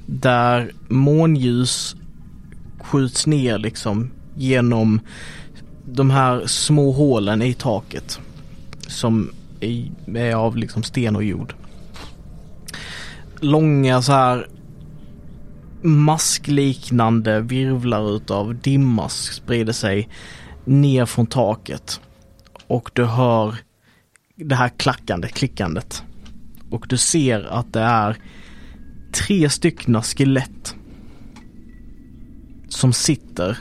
Där månljus skjuts ner liksom genom de här små hålen i taket. Som är, av liksom sten och jord. Långa så här maskliknande virvlar utav dimma sprider sig ner från taket. Och du hör det här klackande, klickandet. Och du ser att det är tre styckna skelett. som sitter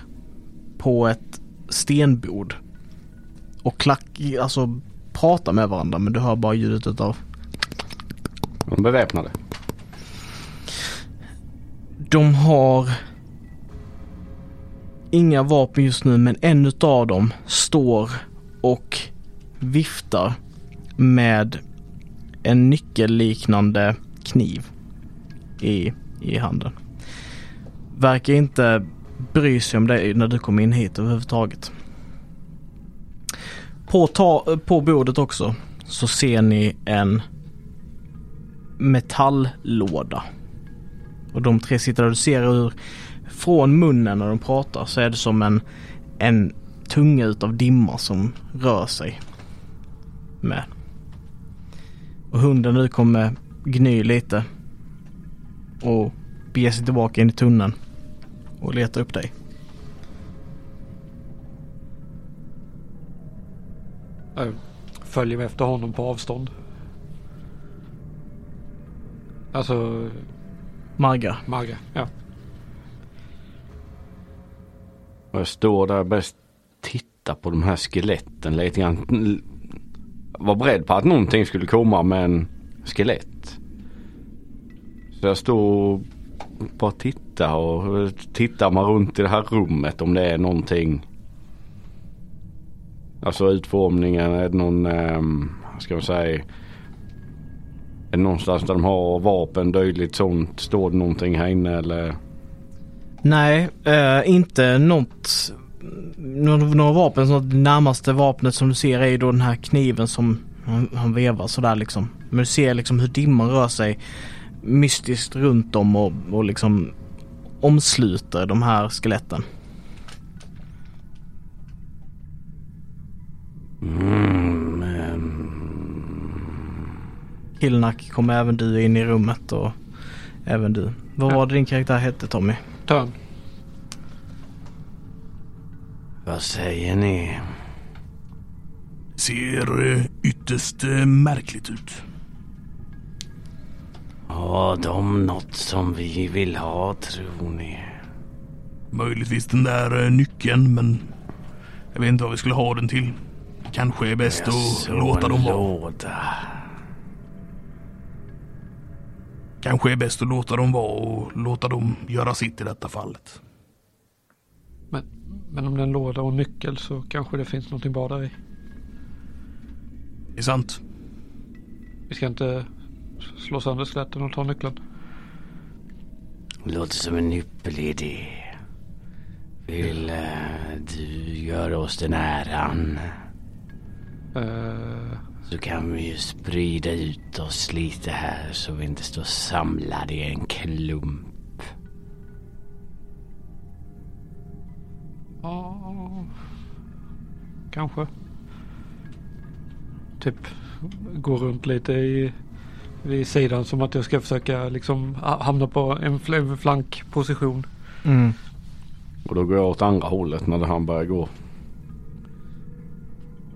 på ett stenbord och klack, alltså pratar med varandra men du hör bara ljudet utav De är beväpnade. De har inga vapen just nu men en utav dem står och viftar med en nyckelliknande kniv i, i handen. Verkar inte bry sig om dig när du kom in hit överhuvudtaget. På, ta, på bordet också så ser ni en metalllåda. Och de tre sitter där du ser hur från munnen när de pratar så är det som en, en tunga utav dimma som rör sig med. Och hunden nu kommer gny lite och bege sig tillbaka in i tunneln och leta upp dig. Jag följer efter honom på avstånd. Alltså Marga. Marga, ja. Och jag står där och börjar titta på de här skeletten lite grann. Var beredd på att någonting skulle komma med en skelett. Så jag står och bara tittar och tittar man runt i det här rummet om det är någonting. Alltså utformningen, är det någon, eh, vad ska man säga. Är det någonstans där de har vapen, dylikt sånt? Står det någonting här inne eller? Nej, eh, inte något några, vapen. Så det närmaste vapnet som du ser är ju då den här kniven som han, han vevar sådär liksom. Men du ser liksom hur dimman rör sig mystiskt runt om och, och liksom omsluter de här skeletten. Mm, Killnack kommer även du in i rummet och även du. Vad Ja. var det din karaktär hette Tommy? Törn. Vad säger ni? Ser eh, ytterst eh, märkligt ut. Har de något som vi vill ha tror ni? Möjligtvis den där eh, nyckeln men jag vet inte vad vi skulle ha den till. Kanske är bäst Jag att låta dem vara. låda. Kanske är bäst att låta dem vara och låta dem göra sitt i detta fallet. Men, men om det är en låda och en nyckel så kanske det finns någonting bra där i. Det är sant. Vi ska inte slå sönder skeletten och ta nyckeln. Låter som en ypperlig idé. Vill eh, du göra oss den äran? Eh, Så kan vi ju sprida ut oss lite här så vi inte står samlade i en klump. ja, kanske. Typ gå runt lite i vid sidan som att jag ska försöka liksom ha- hamna på en fl- flankposition. Mm. Och då går jag åt andra hållet när han börjar gå.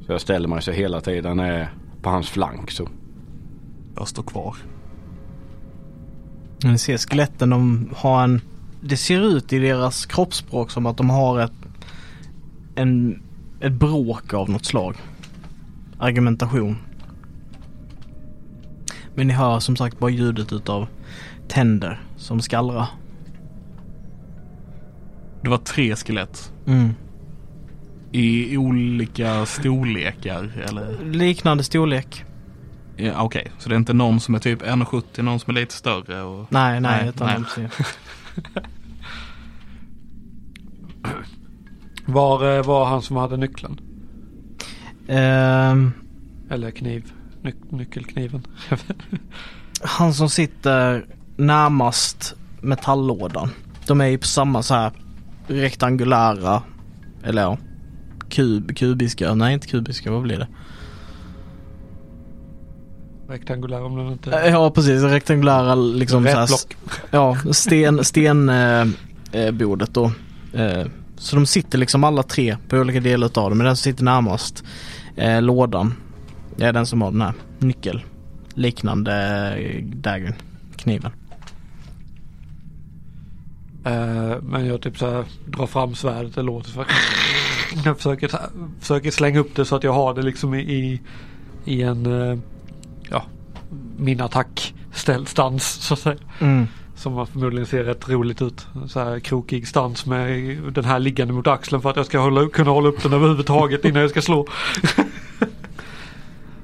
Så jag ställer mig så hela tiden är på hans flank så. Jag står kvar. Ni ser skeletten, de har en... Det ser ut i deras kroppsspråk som att de har ett... En, ett bråk av något slag. Argumentation. Men ni hör som sagt bara ljudet utav tänder som skallrar. Det var tre skelett. Mm. I olika storlekar eller? Liknande storlek. Ja, Okej, så det är inte någon som är typ 1,70, någon som är lite större och... Nej, nej. Nej, utan nej. Var eh, var han som hade nyckeln? Ehm, Eller kniv? Ny, nyckelkniven? han som sitter närmast metalllådan. De är ju på samma så här rektangulära, eller ja, kub, kubiska, nej inte kubiska, vad blir det? Rektangulär om den inte... Eh, Ja precis, rektangulära liksom så här, Rätblock. ja, sten, sten eh, eh, då. Eh, så de sitter liksom alla tre på olika delar utav det, men den som sitter närmast eh, lådan är den som har den här nyckel liknande eh, daggern, kniven. Eh, men jag typ så här drar fram svärdet. Det låter här. Jag försöker, försöker slänga upp det så att jag har det liksom i, i, en, eh, ja, min attackstans så att säga. Mm. Som man förmodligen ser rätt roligt ut. Så här krokig stans med den här liggande mot axeln för att jag ska hålla, kunna hålla upp den överhuvudtaget innan jag ska slå.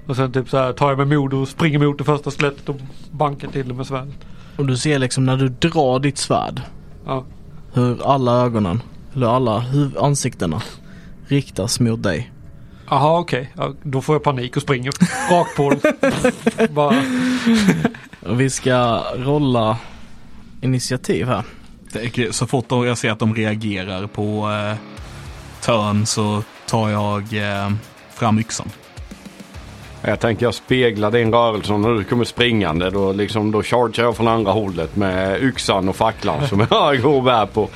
Och sen typ så här tar jag med mod och springer mot det första skelettet och bankar till det med svärdet. Och du ser liksom när du drar ditt svärd Ja. hur alla ögonen, eller alla huv- ansiktena riktas mot dig. Jaha okej, ja, då får jag panik och springer rakt på den. Bara, vi ska rolla initiativ här. Så fort jag ser att de reagerar på eh, törn så tar jag eh, fram yxan. Jag tänker jag speglar din rörelse när du kommer springande. Då, liksom, då chargear jag från andra hållet med yxan och facklan som jag går och bär på.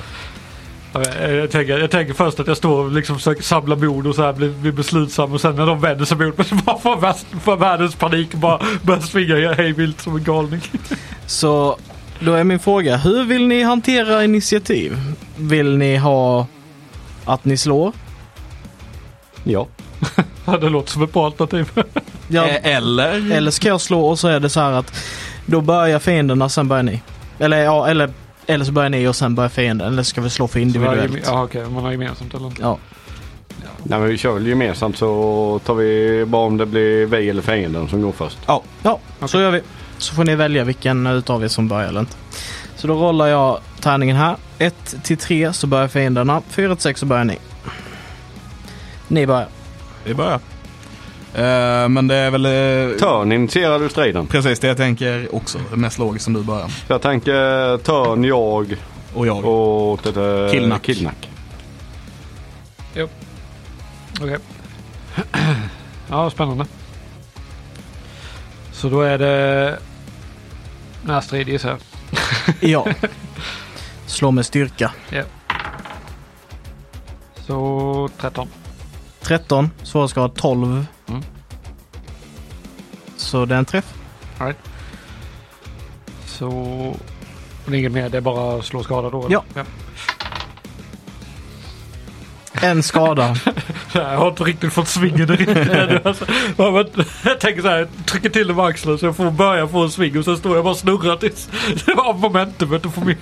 jag, jag, tänker, jag tänker först att jag står och liksom försöker samla mod och så här blir, blir beslutsam och sen när de vänder sig mot mig så bara får värst- får världens panik och bara börjar springa hej vilt som en galning. Så då är min fråga, hur vill ni hantera initiativ? Vill ni ha att ni slår? Ja. Ja, det låter som ett bra alternativ. Ja, Eh, Eller? Eller ska jag slå och så är det så här att då börjar fienderna, sen börjar ni. Eller ja, eller, eller så börjar ni och sen börjar fienden. Eller ska vi slå för individuellt? Ja okej, man har gemensamt eller inte. Ja. Nej, men vi kör väl gemensamt så tar vi bara om det blir vi eller fienden som går först. Ja, ja så gör vi. Så får ni välja vilken utav er som börjar eller inte. Så då rollar jag tärningen här. 1 till 3 så börjar fienderna. 4 till 6 så börjar ni. Ni börjar. Vi börjar. Eh, men det är väl eh, Törn initierar du striden. precis det jag tänker också. Det mest logiskt som du börjar. Så jag tänker törn, jag Och jag. och det där Killnack. Killnack. Okej. ja, spännande. Så då är det närstrid gissar jag. Ja. Slå med styrka. Så 13. 13. Svårighetsgrad 12. Mm. Så det är en träff. Så det är inget mer, det är bara att slå skada då? eller? Ja. En skada. Jag har inte riktigt fått svingen där. Alltså, Jag tänker så här, trycker till det med axeln så jag får börja få en sving och sen står jag bara och snurrar tills av momentumet och får min...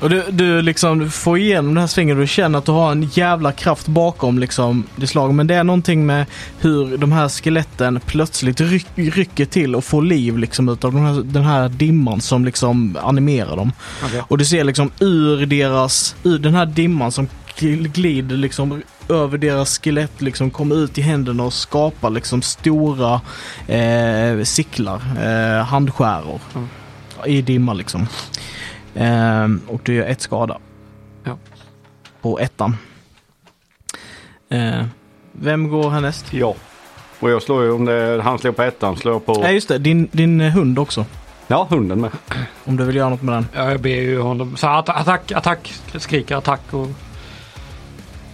Och du, du liksom får igenom den här svingen och du känner att du har en jävla kraft bakom liksom det slaget. Men det är någonting med hur de här skeletten plötsligt ryck, rycker till och får liv liksom utav den här, den här dimman som liksom animerar dem. Okej. Och du ser liksom ur deras, ur den här dimman som gl- glider liksom över deras skelett liksom kommer ut i händerna och skapar liksom stora eh, sicklar, eh, handskäror Mm. i dimma liksom. Ehm, och du gör ett skada. Ja. På ettan. Eh, vem går härnäst? Ja. Och jag slår ju om det är han slår på ettan slår jag på... Nej just det, din, din eh, hund också. Ja, hunden med. Om du vill göra något med den. Ja, jag ber ju honom. Så att- attack, attack, skriker attack och...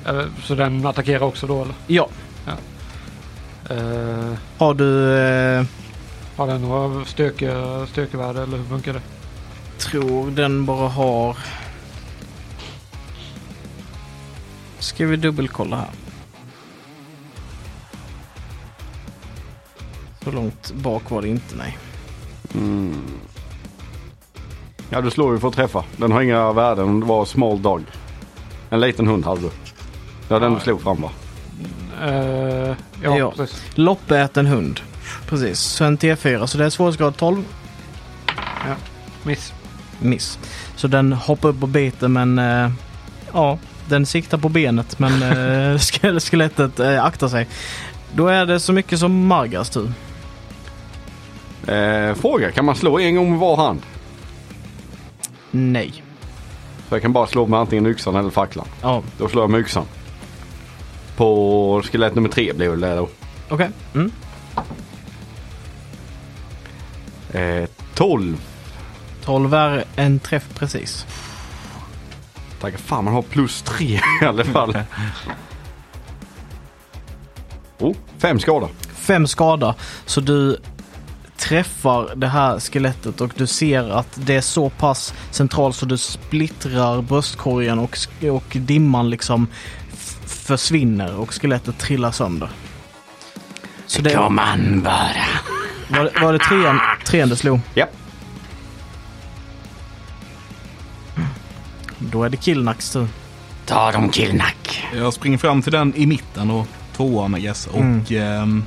Eh, Så den attackerar också då eller? Ja. Uh, Har du, eh, har den några styrke, styrkevärde eller hur funkar det? tror den bara har... Ska vi dubbelkolla här. Så långt bak var det inte, nej. Mm. Ja, du slår ju för att träffa. Den har inga värden. Det var small dog. En liten hund hade du. Var den du slog fram va? Eh, ja, Ja. precis. Loppäten hund. Precis, så en T4. Så det är svårighetsgrad 12. Miss. Miss. Så den hoppar upp och biter men eh, ja, den siktar på benet men eh, ske- skelettet eh, aktar sig. Då är det så mycket som Margas tur. Eh, fråga, kan man slå en gång med var hand? Nej. Så jag kan bara slå med antingen yxan eller facklan. Ja, Då slår jag med yxan. På skelett nummer tre blir det då. okej. Mm. Eh, 12. 12 är en träff precis. Tackar fan man har plus tre i alla fall. Oh, fem skada. Fem skada. Så du träffar det här skelettet och du ser att det är så pass centralt så du splittrar bröstkorgen och, och dimman liksom försvinner och skelettet trillar sönder. Så det, Kom an bara. var, det- var det trean, trean det slog? Ja. Då är det Killnacks tur. Ta dem killnack. Jag springer fram till den i mitten och tvåan I guess. Och, Mm. ehm,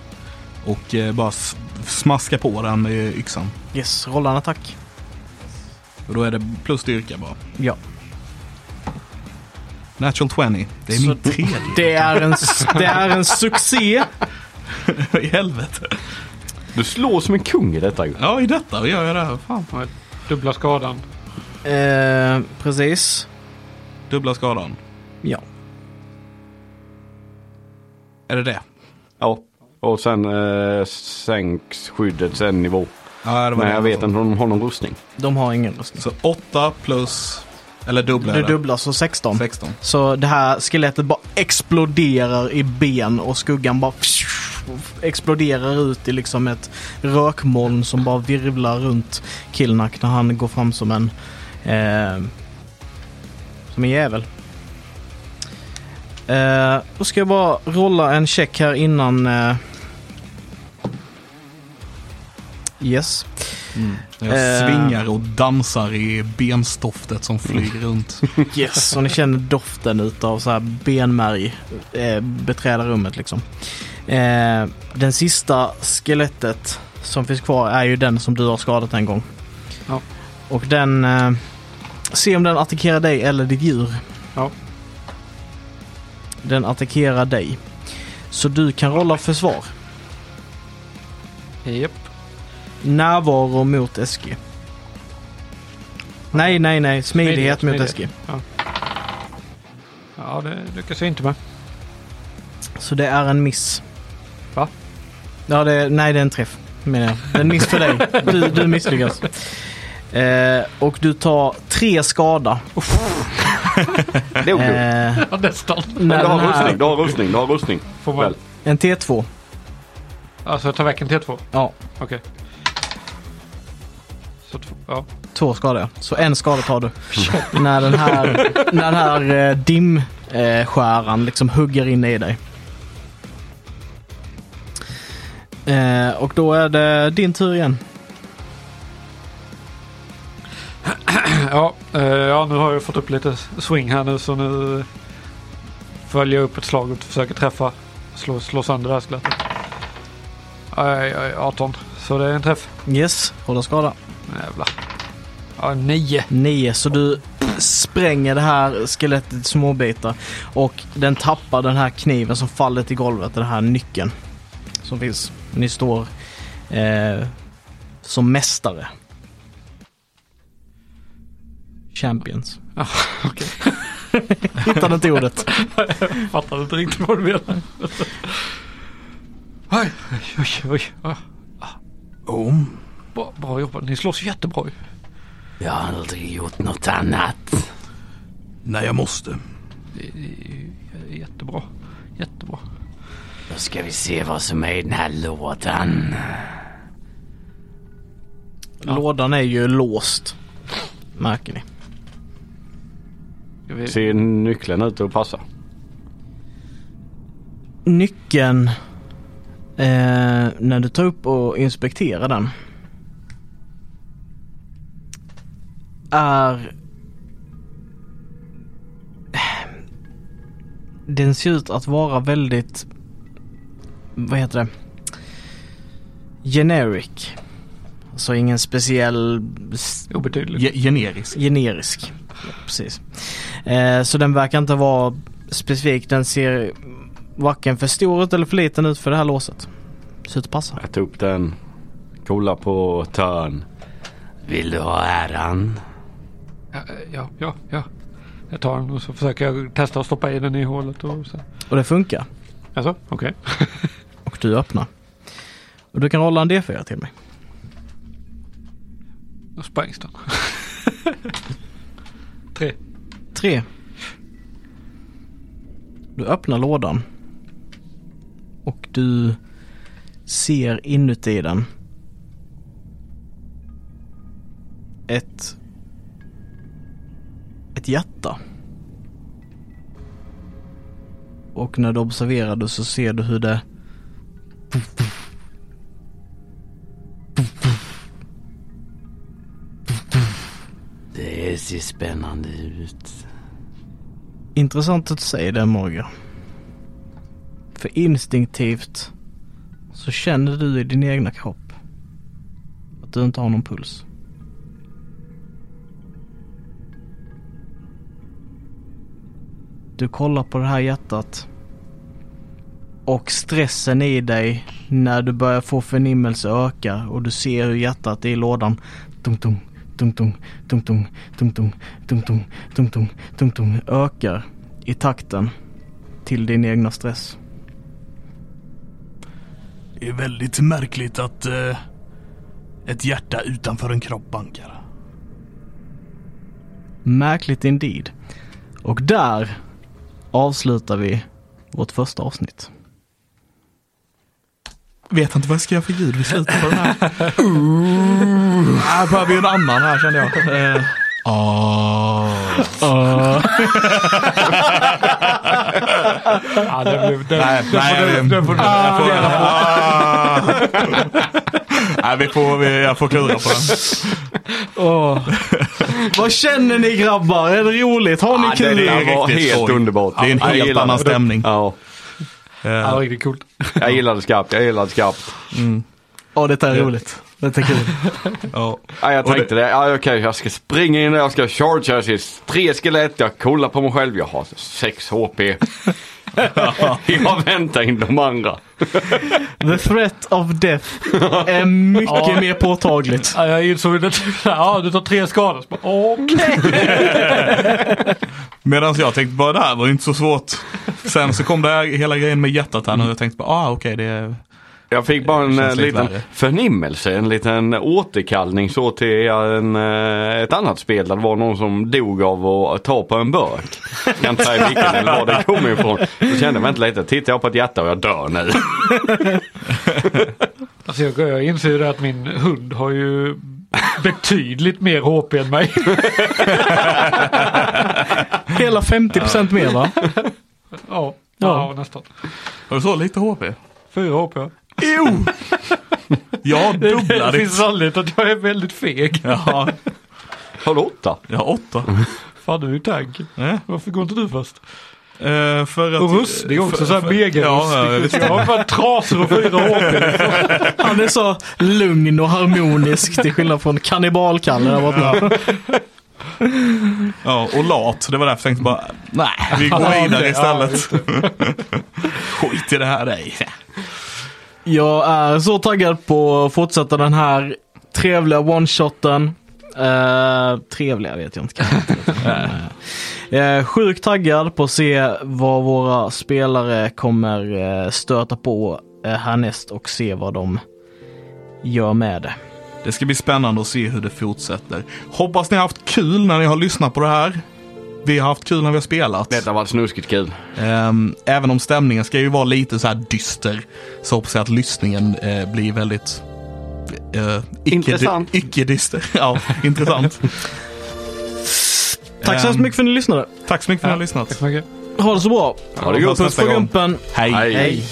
och eh, bara s- smaska på den med yxan. Yes, rolla en attack. Och då är det plus styrka bara. Ja. Natural 20. Det är Så min tredje. Det är en, det är en succé. I helvete. Du slår som en kung i detta ju. Ja, i detta gör jag det. Fan. Ja, Dubbla skadan. Eh, precis. Dubbla skadan. Ja. Är det det? Ja. Och sen eh, sänks skyddet en nivå. Ja, det Men det jag vet inte om de har någon rustning. De har ingen rustning. Så 8 plus, eller dubbla Du det. dubblar så 16. 16. Så det här skelettet bara exploderar i ben och skuggan bara exploderar ut i liksom ett rökmoln som bara virvlar runt Killnack när han går fram som en eh, som en jävel. Eh, då ska jag bara rolla en check här innan eh, Yes. Jag Eh. svingar och dansar i benstoftet som flyger runt. Yes, och ni känner doften utav så här benmärg eh, beträda rummet liksom. Eh, den sista skelettet som finns kvar är ju den som du har skadat en gång. Ja. Och den... Eh, se om den attackerar dig eller ditt djur. Ja. Den attackerar dig. Så du kan rolla försvar. Japp. Närvaro mot SG. Nej, nej, nej. Smidighet, mot smidighet. SG. Ja. ja, det lyckas jag inte med. Så det är en miss. Va? Ja, det, nej det är en träff. Menar jag. Det är en miss för dig. Du, du misslyckas. Eh, och du tar tre skada. Det är okej. Eh, Ja, nästan. Men du har här- rustning, du har rustning, du har rustning. Får man... Väl. En T2. Alltså jag tar väck en T2? Ja, Okej. Så två, ja. två skador. ja. Så en skada tar du. när den här, när den här eh, dimskäran liksom hugger in i dig. Eh, och då är det din tur igen. Ja, eh, ja, nu har jag fått upp lite swing här nu så nu följer jag upp ett slag och försöker träffa. Slå, slå sönder det här skelettet. Aj, aj, 18. Så det är en träff. Yes, håller skada. Jävlar. Ja, 9. Nio, så du spränger det här skelettet i småbitar och den tappar den här kniven som faller till golvet, den här nyckeln som finns. Ni står eh, som mästare. Champions. Ja, okej. Hittade inte ordet. Jag fattar inte riktigt vad du menar. Oj, oj, oj. oj. Oh. Bra, bra jobbat. Ni slåss jättebra ju. Jag har aldrig gjort något annat. Nej, jag måste. Det det är Jättebra. Jättebra. Då ska vi se vad som är i den här lådan. Lådan är ju låst. Märker ni. Vet, Ser nyckeln ut att passa? Nyckeln, eh, när du tar upp och inspekterar den, är... Den ser ut att vara väldigt, vad heter det, generic. Alltså ingen speciell obetydligt. Ge- generisk. generisk. Ja, precis. Eh, så den verkar inte vara specifik. Den ser varken för stor ut eller för liten ut för det här låset. Ser ut att passa. Jag tar upp den. Kolla på törn. Vill du ha äran? Ja, ja, ja, ja. Jag tar den och så försöker jag testa att stoppa i den i hålet och så. Och det funkar. Alltså, okej. Och du öppnar. Och du kan rolla en D4 till mig. Då sprängs den. Tre. Tre. Du öppnar lådan. Och du ser inuti den. ett, ett hjärta. Och när du observerar det så ser du hur det Det ser spännande ut. Intressant att du säger det Morgan. För instinktivt så känner du i din egna kropp att du inte har någon puls. Du kollar på det här hjärtat och stressen i dig när du börjar få förnimmelse ökar och du ser hur hjärtat i lådan tung tung tung tung tung tung tung tung tung tung tung tung tung tung ökar i takten till din egna stress. Det är väldigt märkligt att eh, ett hjärta utanför en kropp bankar. Märkligt indeed. Och där avslutar vi vårt första avsnitt. Vet inte vad jag ska göra för ljud vid slutet på den här. Här behöver vi en annan här kände jag. Eh, ah. Ja, det blev, det, Nej, det, nej, får du- det får du jag får- fundera på. Ah. Nej, vi får, vi, jag får klura på den. Åh. Vad känner ni grabbar? Är det roligt? Har ni Ja, kul? det, det är riktigt helt skoj. underbart. Det är en helt gillar annan det. stämning. Ja, Ja, Eh, riktigt coolt. jag gillar det skarpt. Jag gillar det skarpt. Ja, detta är roligt. Detta är kul. ja. Ja, jag tänkte det. Ja, okej, jag ska springa in där, jag ska charge, jag ser tre skelett, jag kollar på mig själv, jag har 6 HP. jag väntar in de andra. The threat of death är mycket Ja. mer påtagligt. Ja, jag insåg det. Ja, du tar tre skador. Okej. Medan jag tänkte bara det här var ju inte så svårt. Sen så kom det här, hela grejen med hjärtat här nu och jag tänkte bara, ah okej det är... Jag fick bara en eh, lite liten värre. förnimmelse, en liten återkallning så till en, eh, ett annat spel där det var någon som dog av att ta på en burk. Jag kan inte säga vilken eller var det kom ifrån. Så kände jag, vänta lite, tittar jag på ett hjärta och jag dör nu. Alltså jag, jag inser ju att min hund har ju betydligt mer HP än mig. Hela 50% mer va? Ja, ja. Ja. nästan. Har du så lite HP? Fyra HP. Ja. Jo! Jag Det, dubblar det finns ditt. anledning att jag är väldigt feg. Ja, Har du åtta? jag har åtta. Fan du är ju tank. Eh, Varför går inte du först? eh, för att... Och rustning också, för- så här för- mega Ja, ja, visst. Jag har bara trasor och fyra HP. Han är så lugn och harmonisk till skillnad från kannibalkalle där borta. Ja, och lat. Det var därför jag tänkte bara, nej, vi går vidare det- istället. Skit i det här dig. Jag är så taggad på att fortsätta den här trevliga one-shoten. Uh, trevliga vet jag inte. Eh, Jag är sjukt taggad på att se vad våra spelare kommer eh, stöta på eh, härnäst och se vad de gör med det. Det ska bli spännande att se hur det fortsätter. Hoppas ni har haft kul när ni har lyssnat på det här. Vi har haft kul när vi har spelat. Detta var snuskigt kul. Ehm, även om stämningen ska ju vara lite så här dyster så hoppas jag att lyssningen eh, blir väldigt eh, icke, Intressant. Icke-dyster. ja, intressant. Tack så hemskt Ehm, mycket för att ni lyssnade. Tack så mycket för att ni har lyssnat. Tack så mycket. Ha det så bra. Ha det gott Puss på gumpen. Hej. Hej. Hej.